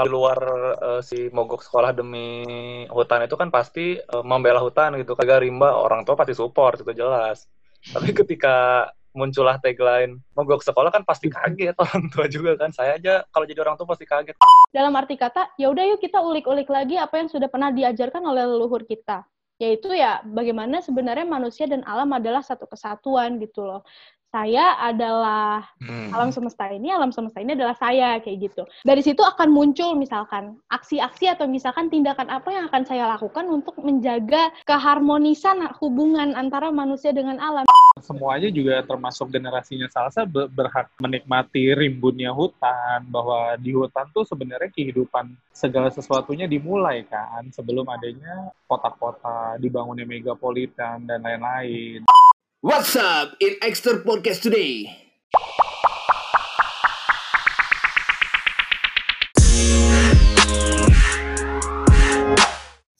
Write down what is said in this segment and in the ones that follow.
kalau luar uh, si mogok sekolah demi hutan itu kan pasti uh, membela hutan gitu. Kagak rimba orang tua pasti support itu jelas. Tapi ketika muncullah tagline mogok sekolah kan pasti kaget orang tua juga kan. Saya aja kalau jadi orang tua pasti kaget. Dalam arti kata ya udah yuk kita ulik-ulik lagi apa yang sudah pernah diajarkan oleh leluhur kita. Yaitu ya bagaimana sebenarnya manusia dan alam adalah satu kesatuan gitu loh saya adalah hmm. alam semesta ini, alam semesta ini adalah saya kayak gitu. Dari situ akan muncul misalkan aksi-aksi atau misalkan tindakan apa yang akan saya lakukan untuk menjaga keharmonisan hubungan antara manusia dengan alam. Semuanya juga termasuk generasinya Salsa berhak menikmati rimbunnya hutan, bahwa di hutan tuh sebenarnya kehidupan segala sesuatunya dimulai kan sebelum adanya kota-kota, dibangunnya megapolitan dan lain-lain. What's up in Extra Podcast today?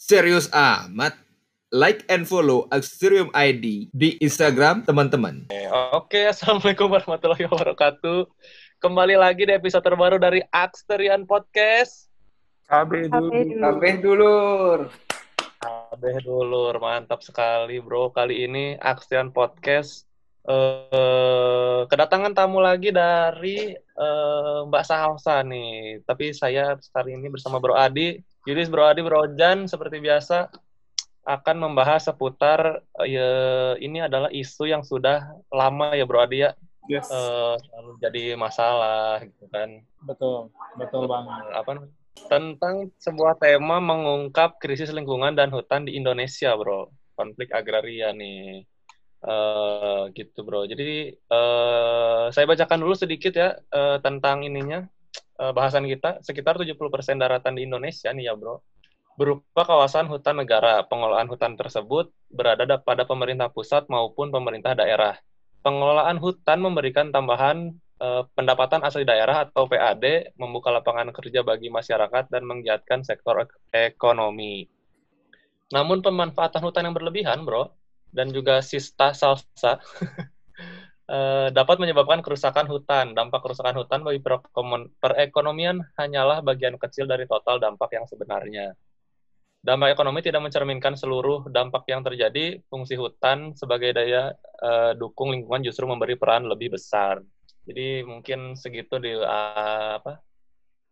Serius amat. Like and follow Axterium ID di Instagram teman-teman. Oke, Assalamualaikum warahmatullahi wabarakatuh. Kembali lagi di episode terbaru dari Axterian Podcast. Kabeh dulu. Kabeh dulur. Kabeh dulur, mantap sekali bro. Kali ini Aksian Podcast eh, kedatangan tamu lagi dari eh, Mbak Salsa nih. Tapi saya hari ini bersama Bro Adi. Yudis Bro Adi, Bro Jan, seperti biasa akan membahas seputar ya, ini adalah isu yang sudah lama ya Bro Adi ya. Yes. Eh, jadi masalah gitu kan. Betul, betul banget. Apa tentang sebuah tema mengungkap krisis lingkungan dan hutan di Indonesia, bro. Konflik agraria nih. Uh, gitu, bro. Jadi uh, saya bacakan dulu sedikit ya uh, tentang ininya uh, bahasan kita. Sekitar 70% daratan di Indonesia nih ya, bro. Berupa kawasan hutan negara. Pengelolaan hutan tersebut berada pada pemerintah pusat maupun pemerintah daerah. Pengelolaan hutan memberikan tambahan Eh, pendapatan asli daerah atau PAD membuka lapangan kerja bagi masyarakat dan menggiatkan sektor ek ekonomi. Namun pemanfaatan hutan yang berlebihan, bro, dan juga sista salsa eh, dapat menyebabkan kerusakan hutan. Dampak kerusakan hutan bagi perekonomian hanyalah bagian kecil dari total dampak yang sebenarnya. Dampak ekonomi tidak mencerminkan seluruh dampak yang terjadi. Fungsi hutan sebagai daya uh, dukung lingkungan justru memberi peran lebih besar. Jadi mungkin segitu di uh, apa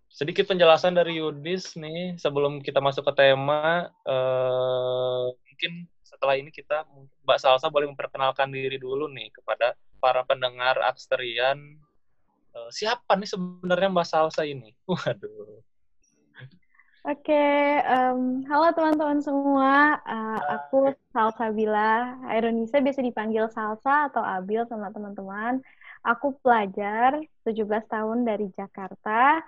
sedikit penjelasan dari Yudis nih sebelum kita masuk ke tema uh, mungkin setelah ini kita Mbak Salsa boleh memperkenalkan diri dulu nih kepada para pendengar Aksterian uh, siapa nih sebenarnya Mbak Salsa ini waduh Oke, okay, um, halo teman-teman semua. Uh, aku Salsa Bila. Indonesia biasa dipanggil Salsa atau Abil sama teman-teman. Aku pelajar 17 tahun dari Jakarta.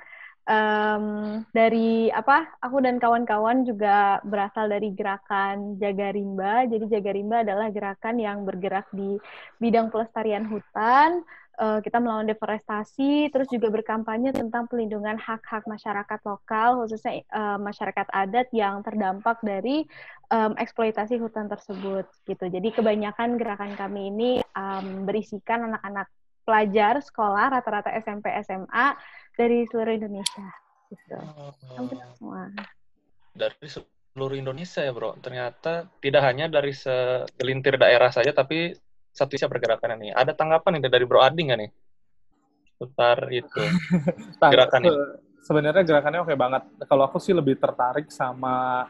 Um, dari apa? Aku dan kawan-kawan juga berasal dari gerakan Jaga Rimba. Jadi Jaga Rimba adalah gerakan yang bergerak di bidang pelestarian hutan. Uh, kita melawan deforestasi, terus juga berkampanye tentang pelindungan hak-hak masyarakat lokal, khususnya uh, masyarakat adat yang terdampak dari um, eksploitasi hutan tersebut. Gitu. Jadi kebanyakan gerakan kami ini um, berisikan anak-anak pelajar sekolah rata-rata SMP SMA dari seluruh Indonesia gitu. Hampir oh. semua. Dari seluruh Indonesia ya, Bro. Ternyata tidak hanya dari segelintir daerah saja tapi satu Indonesia pergerakan ini. Ada tanggapan nih dari Bro Adi nggak nih? Putar itu gerakan ini. Sebenarnya gerakannya oke banget. Kalau aku sih lebih tertarik sama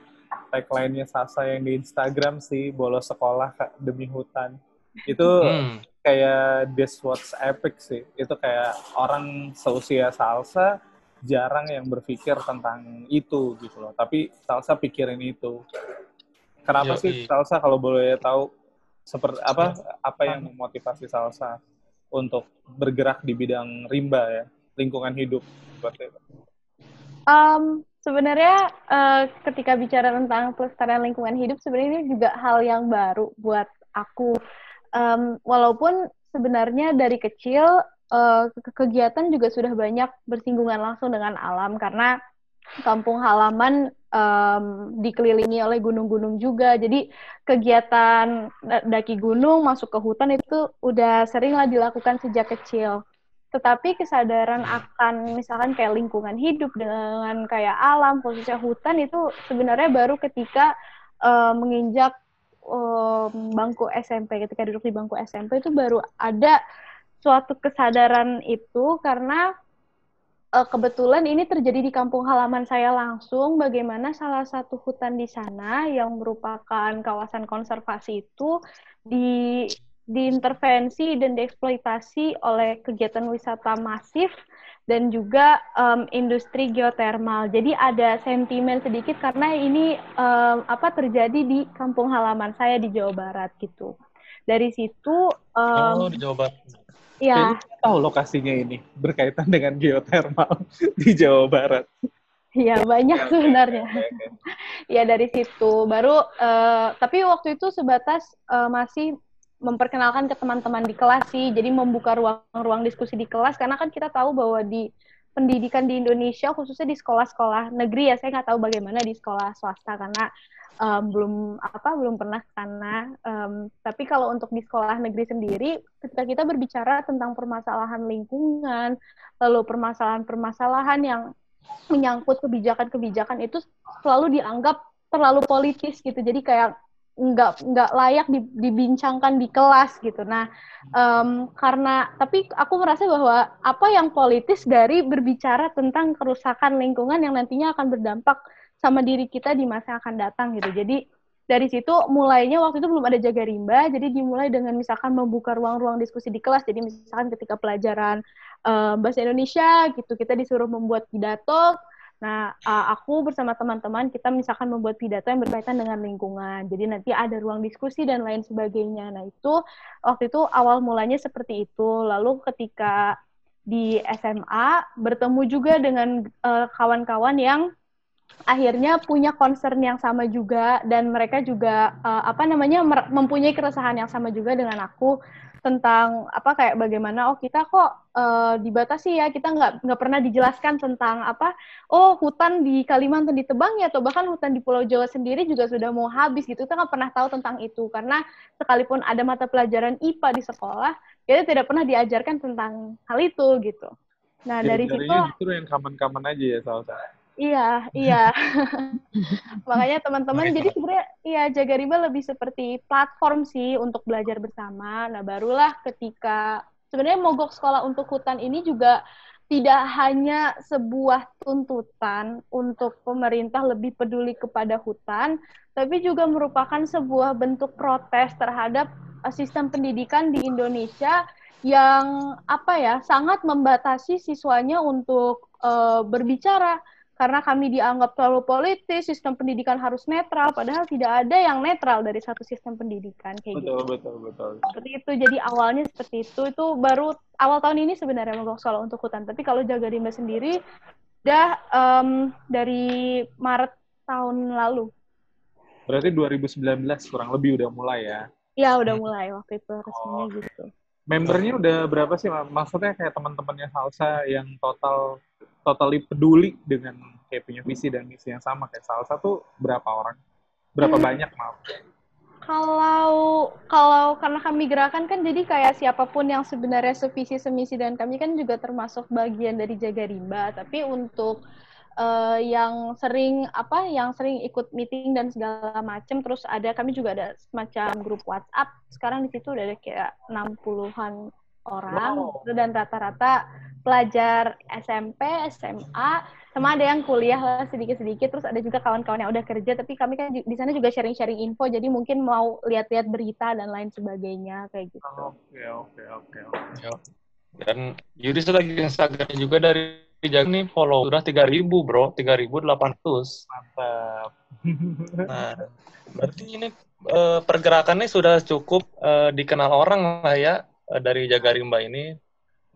tagline-nya Sasa yang di Instagram sih, bolos sekolah demi hutan. Itu hmm kayak this what's epic sih. Itu kayak orang seusia salsa jarang yang berpikir tentang itu gitu loh. Tapi salsa pikirin itu. Kenapa Yo, sih salsa kalau boleh tahu seperti apa apa yang memotivasi salsa untuk bergerak di bidang rimba ya, lingkungan hidup seperti itu? Um, sebenarnya uh, ketika bicara tentang pelestarian lingkungan hidup sebenarnya ini juga hal yang baru buat aku um, walaupun sebenarnya dari kecil uh, kegiatan juga sudah banyak bersinggungan langsung dengan alam karena kampung halaman um, dikelilingi oleh gunung-gunung juga. Jadi kegiatan daki gunung masuk ke hutan itu udah sering lah dilakukan sejak kecil. tetapi kesadaran akan misalkan kayak lingkungan hidup dengan kayak alam khususnya hutan itu sebenarnya baru ketika uh, menginjak uh, bangku SMP ketika duduk di bangku SMP itu baru ada suatu kesadaran itu karena uh, kebetulan ini terjadi di kampung halaman saya langsung bagaimana salah satu hutan di sana yang merupakan kawasan konservasi itu di diintervensi dan dieksploitasi oleh kegiatan wisata masif dan juga um, industri geotermal. Jadi ada sentimen sedikit karena ini um, apa terjadi di kampung halaman saya di Jawa Barat gitu. Dari situ um, Oh, di Jawa Barat. Ya. tahu lokasinya ini berkaitan dengan geotermal di Jawa Barat. Iya banyak sebenarnya. ya dari situ baru uh, tapi waktu itu sebatas uh, masih memperkenalkan ke teman-teman di kelas sih. Jadi membuka ruang-ruang diskusi di kelas. Karena kan kita tahu bahwa di pendidikan di Indonesia khususnya di sekolah-sekolah negeri ya saya nggak tahu bagaimana di sekolah swasta karena um, belum apa belum pernah karena um, tapi kalau untuk di sekolah negeri sendiri ketika kita berbicara tentang permasalahan lingkungan lalu permasalahan-permasalahan yang menyangkut kebijakan-kebijakan itu selalu dianggap terlalu politis gitu. Jadi kayak nggak nggak layak dibincangkan di kelas gitu. Nah, um, karena tapi aku merasa bahwa apa yang politis dari berbicara tentang kerusakan lingkungan yang nantinya akan berdampak sama diri kita di masa akan datang gitu. Jadi dari situ mulainya waktu itu belum ada jaga rimba, jadi dimulai dengan misalkan membuka ruang-ruang diskusi di kelas. Jadi misalkan ketika pelajaran um, bahasa Indonesia gitu, kita disuruh membuat pidato Nah, uh, aku bersama teman-teman kita misalkan membuat pidato yang berkaitan dengan lingkungan. Jadi nanti ada ruang diskusi dan lain sebagainya. Nah, itu waktu itu awal mulanya seperti itu. Lalu ketika di SMA bertemu juga dengan kawan kawan-kawan yang akhirnya punya concern yang sama juga dan mereka juga uh, apa namanya mempunyai keresahan yang sama juga dengan aku tentang apa kayak bagaimana oh kita kok uh, dibatasi ya kita nggak nggak pernah dijelaskan tentang apa oh hutan di Kalimantan ditebang ya atau bahkan hutan di Pulau Jawa sendiri juga sudah mau habis gitu. Kita nggak pernah tahu tentang itu karena sekalipun ada mata pelajaran IPA di sekolah kita tidak pernah diajarkan tentang hal itu gitu. Nah Jadi dari situ justru yang kaman-kaman aja ya salah Iya, iya. Makanya teman-teman, jadi sebenarnya iya jaga riba lebih seperti platform sih untuk belajar bersama. Nah, barulah ketika sebenarnya mogok sekolah untuk hutan ini juga tidak hanya sebuah tuntutan untuk pemerintah lebih peduli kepada hutan, tapi juga merupakan sebuah bentuk protes terhadap eh, sistem pendidikan di Indonesia yang apa ya sangat membatasi siswanya untuk uh, berbicara karena kami dianggap terlalu politis, sistem pendidikan harus netral, padahal tidak ada yang netral dari satu sistem pendidikan kayak betul, gitu. Betul, betul, Seperti itu, jadi awalnya seperti itu, itu baru awal tahun ini sebenarnya mogok sekolah untuk hutan. Tapi kalau jaga rimba sendiri, udah um, dari Maret tahun lalu. Berarti 2019 kurang lebih udah mulai ya? Iya, udah mulai waktu itu resminya oh. gitu. Membernya udah berapa sih? Maksudnya kayak teman-temannya Salsa yang total totally peduli dengan kayak punya visi dan misi yang sama. Kayak salah satu berapa orang? Berapa hmm. banyak maaf. Kalau kalau karena kami gerakan kan jadi kayak siapa pun yang sebenarnya sevisi semisi dan kami kan juga termasuk bagian dari jaga rimba. Tapi untuk uh, yang sering apa yang sering ikut meeting dan segala macam terus ada kami juga ada semacam grup WhatsApp. Sekarang di situ udah ada kayak 60-an orang wow. dan rata-rata pelajar SMP, SMA, sama ada yang kuliah lah sedikit-sedikit, terus ada juga kawan-kawan yang udah kerja, tapi kami kan di sana juga sharing-sharing info, jadi mungkin mau lihat-lihat berita dan lain sebagainya kayak gitu. Oke oke oke oke. Dan Yudi lagi Instagram juga dari Jaga nih follow udah tiga ribu bro, tiga ribu delapan ratus. Mantap. Nah, berarti ini uh, pergerakannya sudah cukup uh, dikenal orang lah ya dari Jaga Rimba ini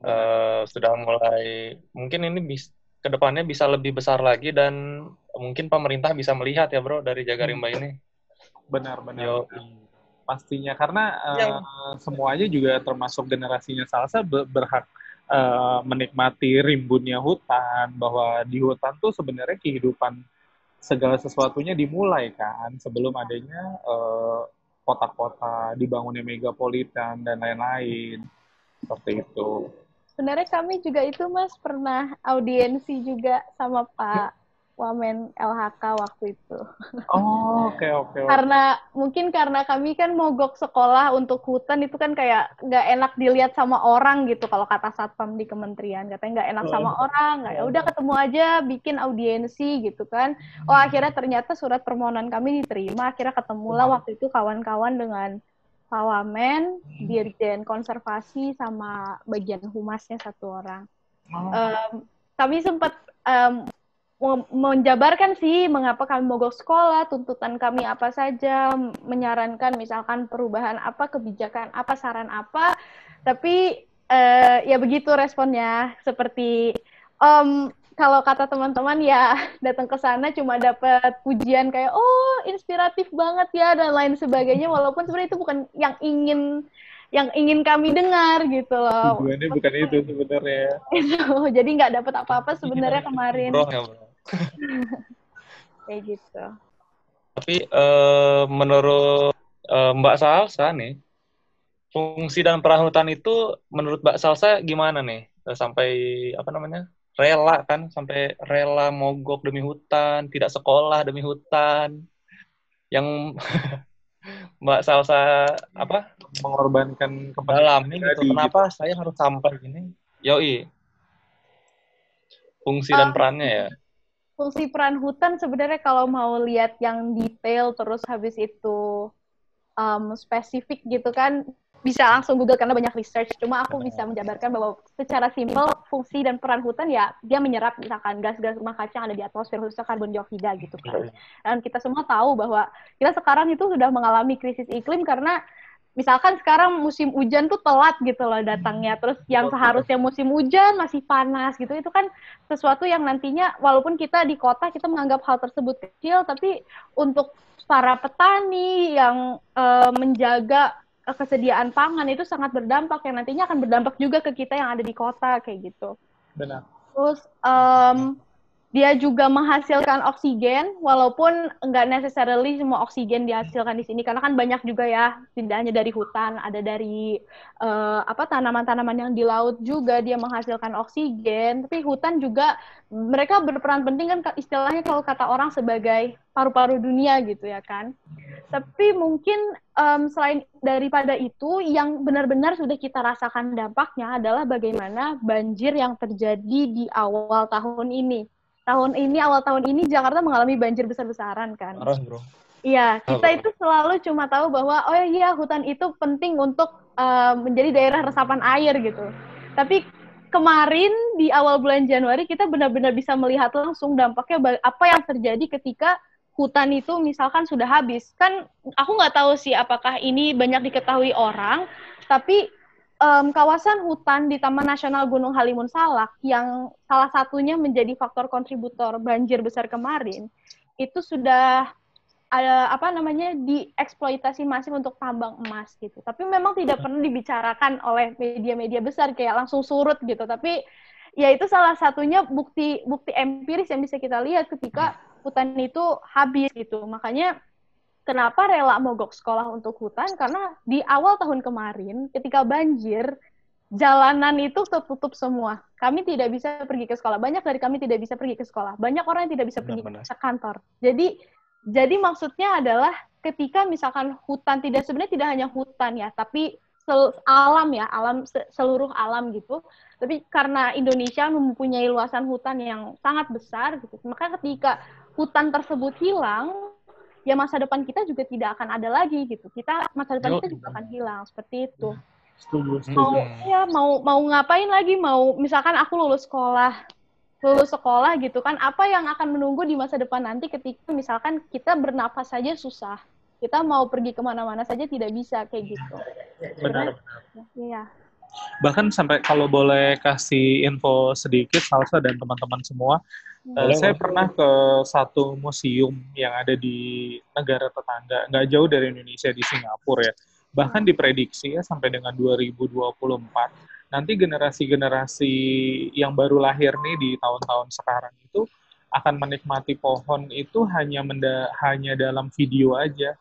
uh, sudah mulai mungkin ini bis ke depannya bisa lebih besar lagi dan mungkin pemerintah bisa melihat ya bro dari Jaga Rimba ini. Benar benar. Yo. Pastinya karena uh, semuanya juga termasuk generasinya Salsa berhak uh, menikmati rimbunnya hutan bahwa di hutan tuh sebenarnya kehidupan segala sesuatunya dimulai kan sebelum adanya kota-kota dibangunnya megapolitan dan lain-lain seperti itu. sebenarnya kami juga itu Mas pernah audiensi juga sama Pak Wamen LHK waktu itu. Oh, oke okay, oke. Okay, okay. Karena mungkin karena kami kan mogok sekolah untuk hutan itu kan kayak nggak enak dilihat sama orang gitu kalau kata satpam di kementerian katanya nggak enak sama oh. orang nggak ya udah ketemu aja bikin audiensi gitu kan. Oh akhirnya ternyata surat permohonan kami diterima akhirnya ketemulah waktu itu kawan-kawan dengan Pak Wamen, Dirjen Konservasi sama bagian humasnya satu orang. Oh. Um, kami sempat um, menjabarkan sih mengapa kami mogok sekolah, tuntutan kami apa saja, menyarankan misalkan perubahan apa, kebijakan apa, saran apa, tapi uh, ya begitu responnya seperti um, kalau kata teman-teman ya datang ke sana cuma dapat pujian kayak oh inspiratif banget ya dan lain sebagainya walaupun sebenarnya itu bukan yang ingin yang ingin kami dengar gitu loh. Tujuannya bukan itu sebenarnya. jadi nggak dapat apa-apa sebenarnya kemarin. Bro, ya, bro. kayak gitu. Tapi uh, menurut uh, Mbak Salsa nih fungsi dan peran hutan itu menurut Mbak Salsa gimana nih? Sampai apa namanya rela kan? Sampai rela mogok demi hutan tidak sekolah demi hutan. Yang Mbak Salsa apa? Mengorbankan dalam ini gitu. kenapa gitu. saya harus sampai gini? Yoi. Fungsi um, dan perannya ya fungsi peran hutan sebenarnya kalau mau lihat yang detail terus habis itu um, spesifik gitu kan bisa langsung Google karena banyak research. Cuma aku bisa menjabarkan bahwa secara simpel fungsi dan peran hutan ya dia menyerap misalkan gas-gas rumah kaca yang ada di atmosfer khususnya karbon dioksida gitu kan. Dan kita semua tahu bahwa kita sekarang itu sudah mengalami krisis iklim karena misalkan sekarang musim hujan tuh telat gitu loh datangnya. Terus yang seharusnya musim hujan masih panas gitu. Itu kan sesuatu yang nantinya walaupun kita di kota kita menganggap hal tersebut kecil tapi untuk para petani yang uh, menjaga kesediaan pangan itu sangat berdampak. Yang nantinya akan berdampak juga ke kita yang ada di kota kayak gitu. Benar. Terus um, dia juga menghasilkan oksigen walaupun nggak necessarily semua oksigen dihasilkan di sini karena kan banyak juga ya tidak hanya dari hutan ada dari uh, apa tanaman-tanaman yang di laut juga dia menghasilkan oksigen. Tapi hutan juga mereka berperan penting kan istilahnya kalau kata orang sebagai paru-paru dunia gitu ya kan. Tapi mungkin um, selain daripada itu yang benar-benar sudah kita rasakan dampaknya adalah bagaimana banjir yang terjadi di awal tahun ini tahun ini awal tahun ini Jakarta mengalami banjir besar-besaran kan. Parah, Bro. Iya, kita itu selalu cuma tahu bahwa oh iya hutan itu penting untuk uh, menjadi daerah resapan air gitu. Tapi kemarin di awal bulan Januari kita benar-benar bisa melihat langsung dampaknya apa yang terjadi ketika hutan itu misalkan sudah habis. Kan aku nggak tahu sih apakah ini banyak diketahui orang, tapi um, kawasan hutan di Taman Nasional Gunung Halimun Salak yang salah satunya menjadi faktor kontributor banjir besar kemarin itu sudah ada apa namanya dieksploitasi masif untuk tambang emas gitu. Tapi memang tidak pernah dibicarakan oleh media-media besar kayak langsung surut gitu. Tapi ya itu salah satunya bukti bukti empiris yang bisa kita lihat ketika hutan itu habis gitu. Makanya kenapa rela mogok sekolah untuk hutan? Karena di awal tahun kemarin, ketika banjir, jalanan itu tertutup semua. Kami tidak bisa pergi ke sekolah. Banyak dari kami tidak bisa pergi ke sekolah. Banyak orang yang tidak bisa pergi benar. ke kantor. Jadi, jadi maksudnya adalah ketika misalkan hutan tidak sebenarnya tidak hanya hutan ya, tapi sel alam ya, alam seluruh alam gitu. Tapi karena Indonesia mempunyai luasan hutan yang sangat besar gitu, maka ketika hutan tersebut hilang, ya masa depan kita juga tidak akan ada lagi gitu. Kita masa depan kita juga akan hilang seperti itu. Setuju, setuju. Mau ya mau mau ngapain lagi? Mau misalkan aku lulus sekolah, lulus sekolah gitu kan, apa yang akan menunggu di masa depan nanti ketika misalkan kita bernafas saja susah, kita mau pergi ke mana-mana saja tidak bisa kayak gitu. Benar. Iya. Bahkan sampai kalau boleh kasih info sedikit, Salsa dan teman-teman semua, Uh, saya pernah ke satu museum yang ada di negara tetangga, nggak jauh dari Indonesia di Singapura ya. Bahkan hmm. diprediksi ya sampai dengan 2024 nanti generasi-generasi yang baru lahir nih di tahun-tahun sekarang itu akan menikmati pohon itu hanya menda hanya dalam video aja.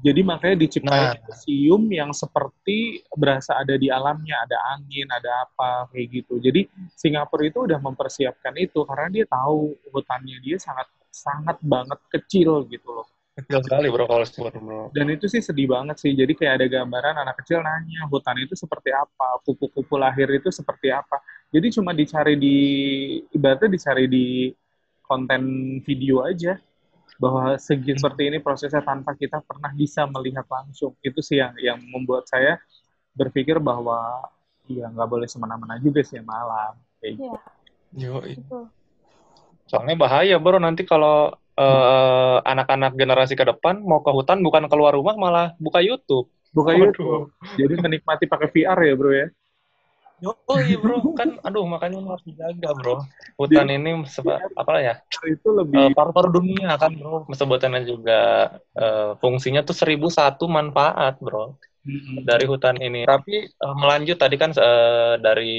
Jadi makanya diciptakan nah. museum yang seperti berasa ada di alamnya, ada angin, ada apa kayak gitu. Jadi Singapura itu udah mempersiapkan itu karena dia tahu hutannya dia sangat sangat banget kecil gitu loh. Kecil sekali bro kalau bro. Dan itu sih sedih banget sih. Jadi kayak ada gambaran anak kecil nanya hutan itu seperti apa, kupu-kupu lahir itu seperti apa. Jadi cuma dicari di ibaratnya dicari di konten video aja bahwa segi seperti ini prosesnya tanpa kita pernah bisa melihat langsung itu sih yang yang membuat saya berpikir bahwa ya nggak boleh semena-mena juga sih malam kayak gitu. Yo, soalnya bahaya bro nanti kalau uh, anak-anak generasi ke depan mau ke hutan bukan keluar rumah malah buka YouTube. Buka Aduh. YouTube. Jadi menikmati pakai VR ya bro ya. Iya bro, kan aduh makanya harus dijaga bro. Hutan Di, ini sebab apa ya? Itu lebih uh, paru-paru dunia kan bro. Sebutannya juga uh, fungsinya tuh seribu satu manfaat bro hmm. dari hutan ini. Tapi uh, melanjut tadi kan uh, dari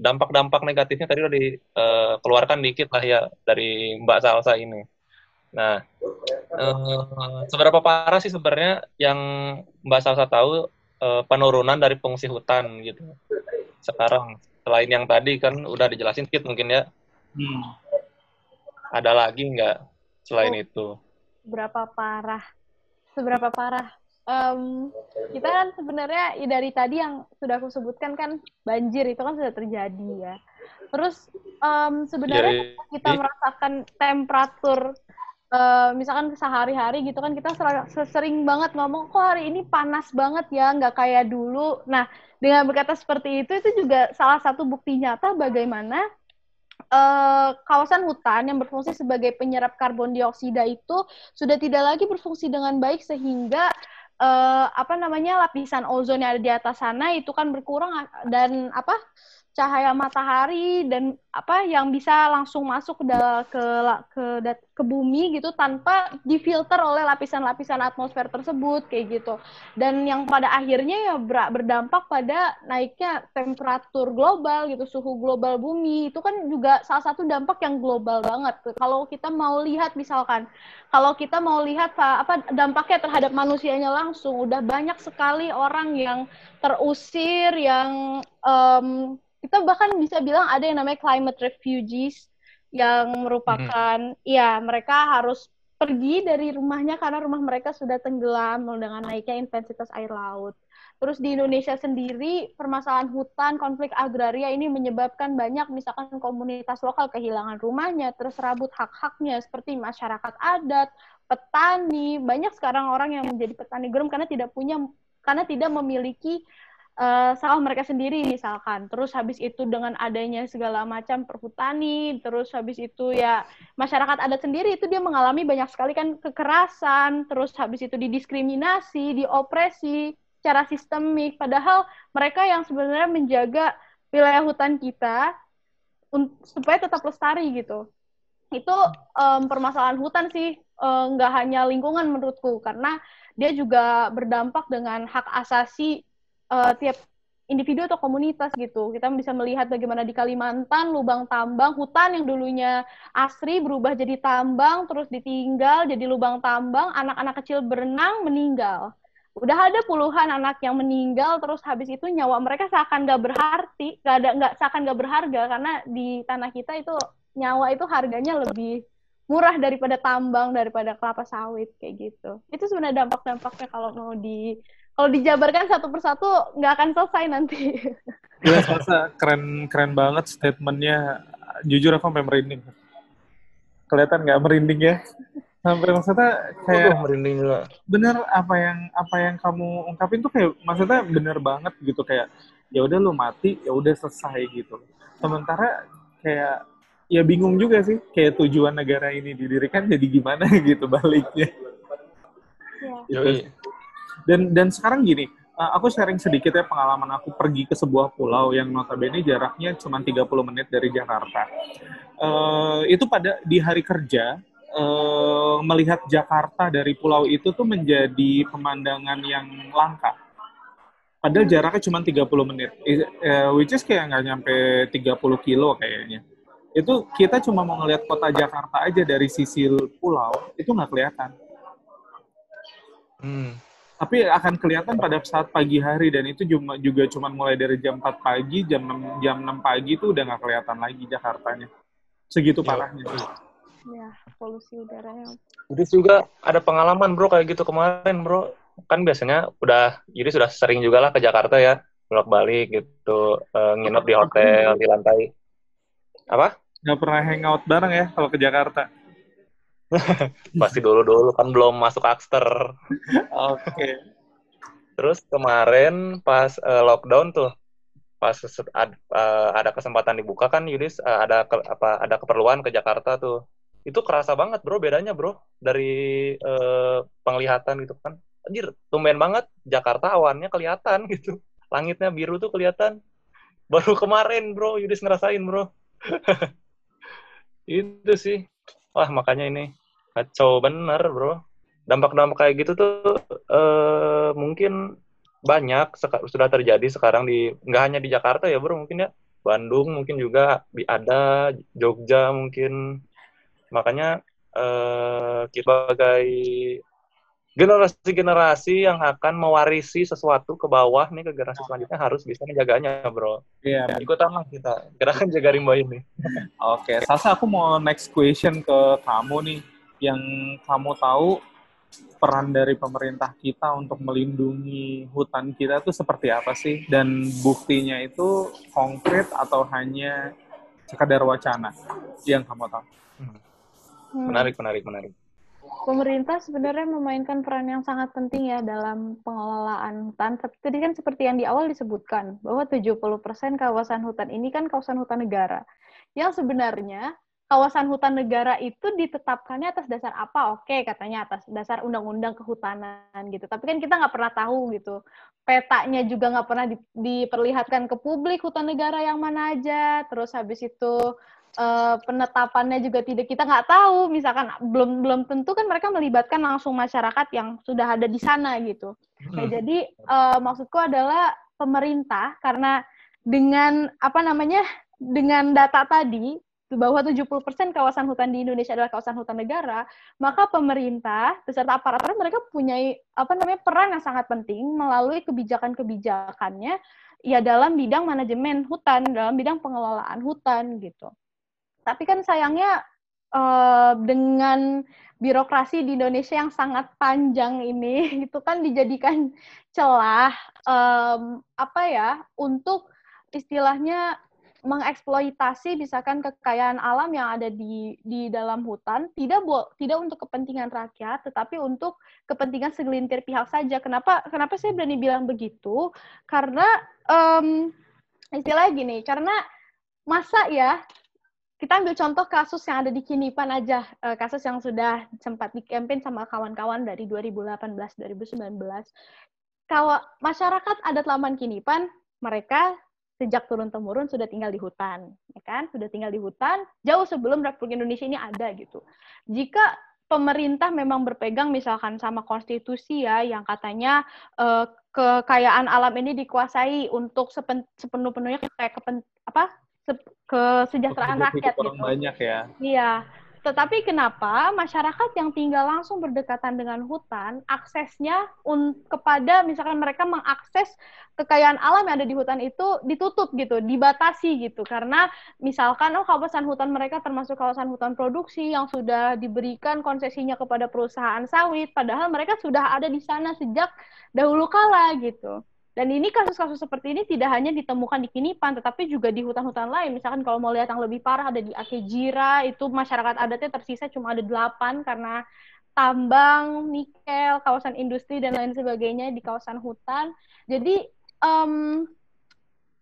dampak-dampak uh, negatifnya tadi udah dikeluarkan uh, dikit lah ya dari Mbak Salsa ini. Nah, uh, seberapa parah sih sebenarnya yang Mbak Salsa tahu uh, penurunan dari fungsi hutan gitu. Sekarang selain yang tadi kan udah dijelasin Kit mungkin ya. Hmm. Ada lagi nggak selain oh, itu? Berapa parah? Seberapa parah? Um, kita kan sebenarnya ya dari tadi yang sudah aku sebutkan kan banjir itu kan sudah terjadi ya. Terus um, sebenarnya ya, kita merasakan temperatur uh, misalkan sehari-hari gitu kan kita sering banget ngomong kok hari ini panas banget ya nggak kayak dulu? Nah dengan berkata seperti itu itu juga salah satu bukti nyata bagaimana uh, kawasan hutan yang berfungsi sebagai penyerap karbon dioksida itu sudah tidak lagi berfungsi dengan baik sehingga uh, apa namanya lapisan ozon yang ada di atas sana itu kan berkurang dan apa cahaya matahari dan apa yang bisa langsung masuk ke ke ke, ke bumi gitu tanpa difilter oleh lapisan-lapisan atmosfer tersebut kayak gitu. Dan yang pada akhirnya ya ber, berdampak pada naiknya temperatur global gitu, suhu global bumi. Itu kan juga salah satu dampak yang global banget. Kalau kita mau lihat misalkan kalau kita mau lihat apa dampaknya terhadap manusianya langsung udah banyak sekali orang yang terusir yang um, kita bahkan bisa bilang ada yang namanya climate refugees yang merupakan hmm. ya mereka harus pergi dari rumahnya karena rumah mereka sudah tenggelam dengan naiknya intensitas air laut. Terus di Indonesia sendiri permasalahan hutan, konflik agraria ini menyebabkan banyak misalkan komunitas lokal kehilangan rumahnya, terserabut hak-haknya seperti masyarakat adat, petani, banyak sekarang orang yang menjadi petani garam karena tidak punya karena tidak memiliki uh, sawah mereka sendiri misalkan. Terus habis itu dengan adanya segala macam perhutani, terus habis itu ya masyarakat adat sendiri itu dia mengalami banyak sekali kan kekerasan, terus habis itu didiskriminasi, diopresi secara sistemik. Padahal mereka yang sebenarnya menjaga wilayah hutan kita supaya tetap lestari gitu. Itu um, permasalahan hutan sih nggak um, hanya lingkungan menurutku karena dia juga berdampak dengan hak asasi uh, tiap individu atau komunitas gitu. Kita bisa melihat bagaimana di Kalimantan lubang tambang hutan yang dulunya asri berubah jadi tambang terus ditinggal jadi lubang tambang, anak-anak kecil berenang meninggal. Udah ada puluhan anak yang meninggal terus habis itu nyawa mereka seakan gak berarti, gak ada nggak seakan gak berharga karena di tanah kita itu nyawa itu harganya lebih murah daripada tambang daripada kelapa sawit kayak gitu. Itu sebenarnya dampak-dampaknya kalau mau di kalau dijabarkan satu persatu nggak akan selesai nanti. Iya, masa keren keren banget statementnya. Jujur aku sampai merinding. Kelihatan nggak merinding ya? Sampai maksudnya kayak oh, merinding juga. Bener apa yang apa yang kamu ungkapin tuh kayak maksudnya bener banget gitu kayak ya udah lu mati ya udah selesai gitu. Sementara kayak ya bingung juga sih kayak tujuan negara ini didirikan jadi gimana gitu baliknya. Ya. Gitu dan dan sekarang gini uh, aku sharing sedikit ya pengalaman aku pergi ke sebuah pulau yang notabene jaraknya cuma 30 menit dari Jakarta. Uh, itu pada di hari kerja uh, melihat Jakarta dari pulau itu tuh menjadi pemandangan yang langka. Padahal jaraknya cuma 30 menit. Uh, which is kayak nggak nyampe 30 kilo kayaknya. Itu kita cuma mau ngelihat kota Jakarta aja dari sisi pulau itu nggak kelihatan. Hmm. Tapi akan kelihatan pada saat pagi hari dan itu juga, juga cuma mulai dari jam 4 pagi, jam 6, jam 6 pagi itu udah nggak kelihatan lagi Jakartanya. Segitu iya. parahnya. Ya, polusi udaranya. Jadi juga ada pengalaman bro kayak gitu kemarin bro. Kan biasanya udah, jadi sudah sering juga lah ke Jakarta ya, bolak balik gitu, uh, nginep di hotel di lantai. Apa? Nggak pernah hangout bareng ya kalau ke Jakarta? Pasti dulu-dulu kan belum masuk Akster. Oke. Okay. Terus kemarin pas uh, lockdown tuh, pas ad, uh, ada kesempatan dibuka kan Yudis uh, ada ke, apa ada keperluan ke Jakarta tuh. Itu kerasa banget bro bedanya bro dari uh, penglihatan gitu kan. Anjir, tumben banget Jakarta awannya kelihatan gitu. Langitnya biru tuh kelihatan. Baru kemarin bro Yudis ngerasain bro. itu sih wah makanya ini kacau bener bro. Dampak-dampak kayak gitu tuh uh, mungkin banyak sudah terjadi sekarang di nggak hanya di Jakarta ya bro mungkin ya. Bandung mungkin juga ada Jogja mungkin. Makanya uh, kita sebagai generasi-generasi yang akan mewarisi sesuatu ke bawah nih ke generasi selanjutnya harus bisa menjaganya, bro. Iya. Yeah. Ikutan lah kita. Gerakan jaga rimba ini. Oke, okay. Sasa aku mau next question ke kamu nih. Yang kamu tahu peran dari pemerintah kita untuk melindungi hutan kita itu seperti apa sih? Dan buktinya itu konkret atau hanya sekadar wacana yang kamu tahu? Hmm. Menarik, menarik, menarik pemerintah sebenarnya memainkan peran yang sangat penting ya dalam pengelolaan hutan. Tadi kan seperti yang di awal disebutkan, bahwa 70% kawasan hutan ini kan kawasan hutan negara. Yang sebenarnya kawasan hutan negara itu ditetapkannya atas dasar apa? Oke, katanya atas dasar undang-undang kehutanan gitu. Tapi kan kita nggak pernah tahu gitu. Petanya juga nggak pernah di, diperlihatkan ke publik hutan negara yang mana aja. Terus habis itu uh, penetapannya juga tidak kita nggak tahu. Misalkan belum belum tentu kan mereka melibatkan langsung masyarakat yang sudah ada di sana gitu. Nah jadi uh, maksudku adalah pemerintah karena dengan apa namanya dengan data tadi bahwa 70% kawasan hutan di Indonesia adalah kawasan hutan negara, maka pemerintah beserta aparatur mereka punya apa namanya peran yang sangat penting melalui kebijakan-kebijakannya ya dalam bidang manajemen hutan, dalam bidang pengelolaan hutan gitu. Tapi kan sayangnya uh, dengan birokrasi di Indonesia yang sangat panjang ini itu kan dijadikan celah um, apa ya untuk istilahnya mengeksploitasi misalkan kekayaan alam yang ada di di dalam hutan tidak bu, tidak untuk kepentingan rakyat tetapi untuk kepentingan segelintir pihak saja. Kenapa kenapa saya berani bilang begitu? Karena um, istilahnya gini, karena masa ya kita ambil contoh kasus yang ada di Kinipan aja, uh, kasus yang sudah sempat di campaign sama kawan-kawan dari 2018-2019. Kalau masyarakat adat Laman Kinipan, mereka sejak turun-temurun sudah tinggal di hutan, ya kan? Sudah tinggal di hutan jauh sebelum Republik Indonesia ini ada gitu. Jika pemerintah memang berpegang misalkan sama konstitusi ya yang katanya uh, kekayaan alam ini dikuasai untuk sepenuh-penuhnya kayak kepen, apa kesejahteraan rakyat gitu. banyak ya. Iya. Tetapi kenapa masyarakat yang tinggal langsung berdekatan dengan hutan, aksesnya kepada misalkan mereka mengakses kekayaan alam yang ada di hutan itu ditutup gitu, dibatasi gitu. Karena misalkan oh kawasan hutan mereka termasuk kawasan hutan produksi yang sudah diberikan konsesinya kepada perusahaan sawit, padahal mereka sudah ada di sana sejak dahulu kala gitu. Dan ini kasus-kasus seperti ini tidak hanya ditemukan di Kinipan, tetapi juga di hutan-hutan lain. Misalkan kalau mau lihat yang lebih parah ada di Akejira, itu masyarakat adatnya tersisa cuma ada delapan karena tambang, nikel, kawasan industri dan lain sebagainya di kawasan hutan. Jadi um,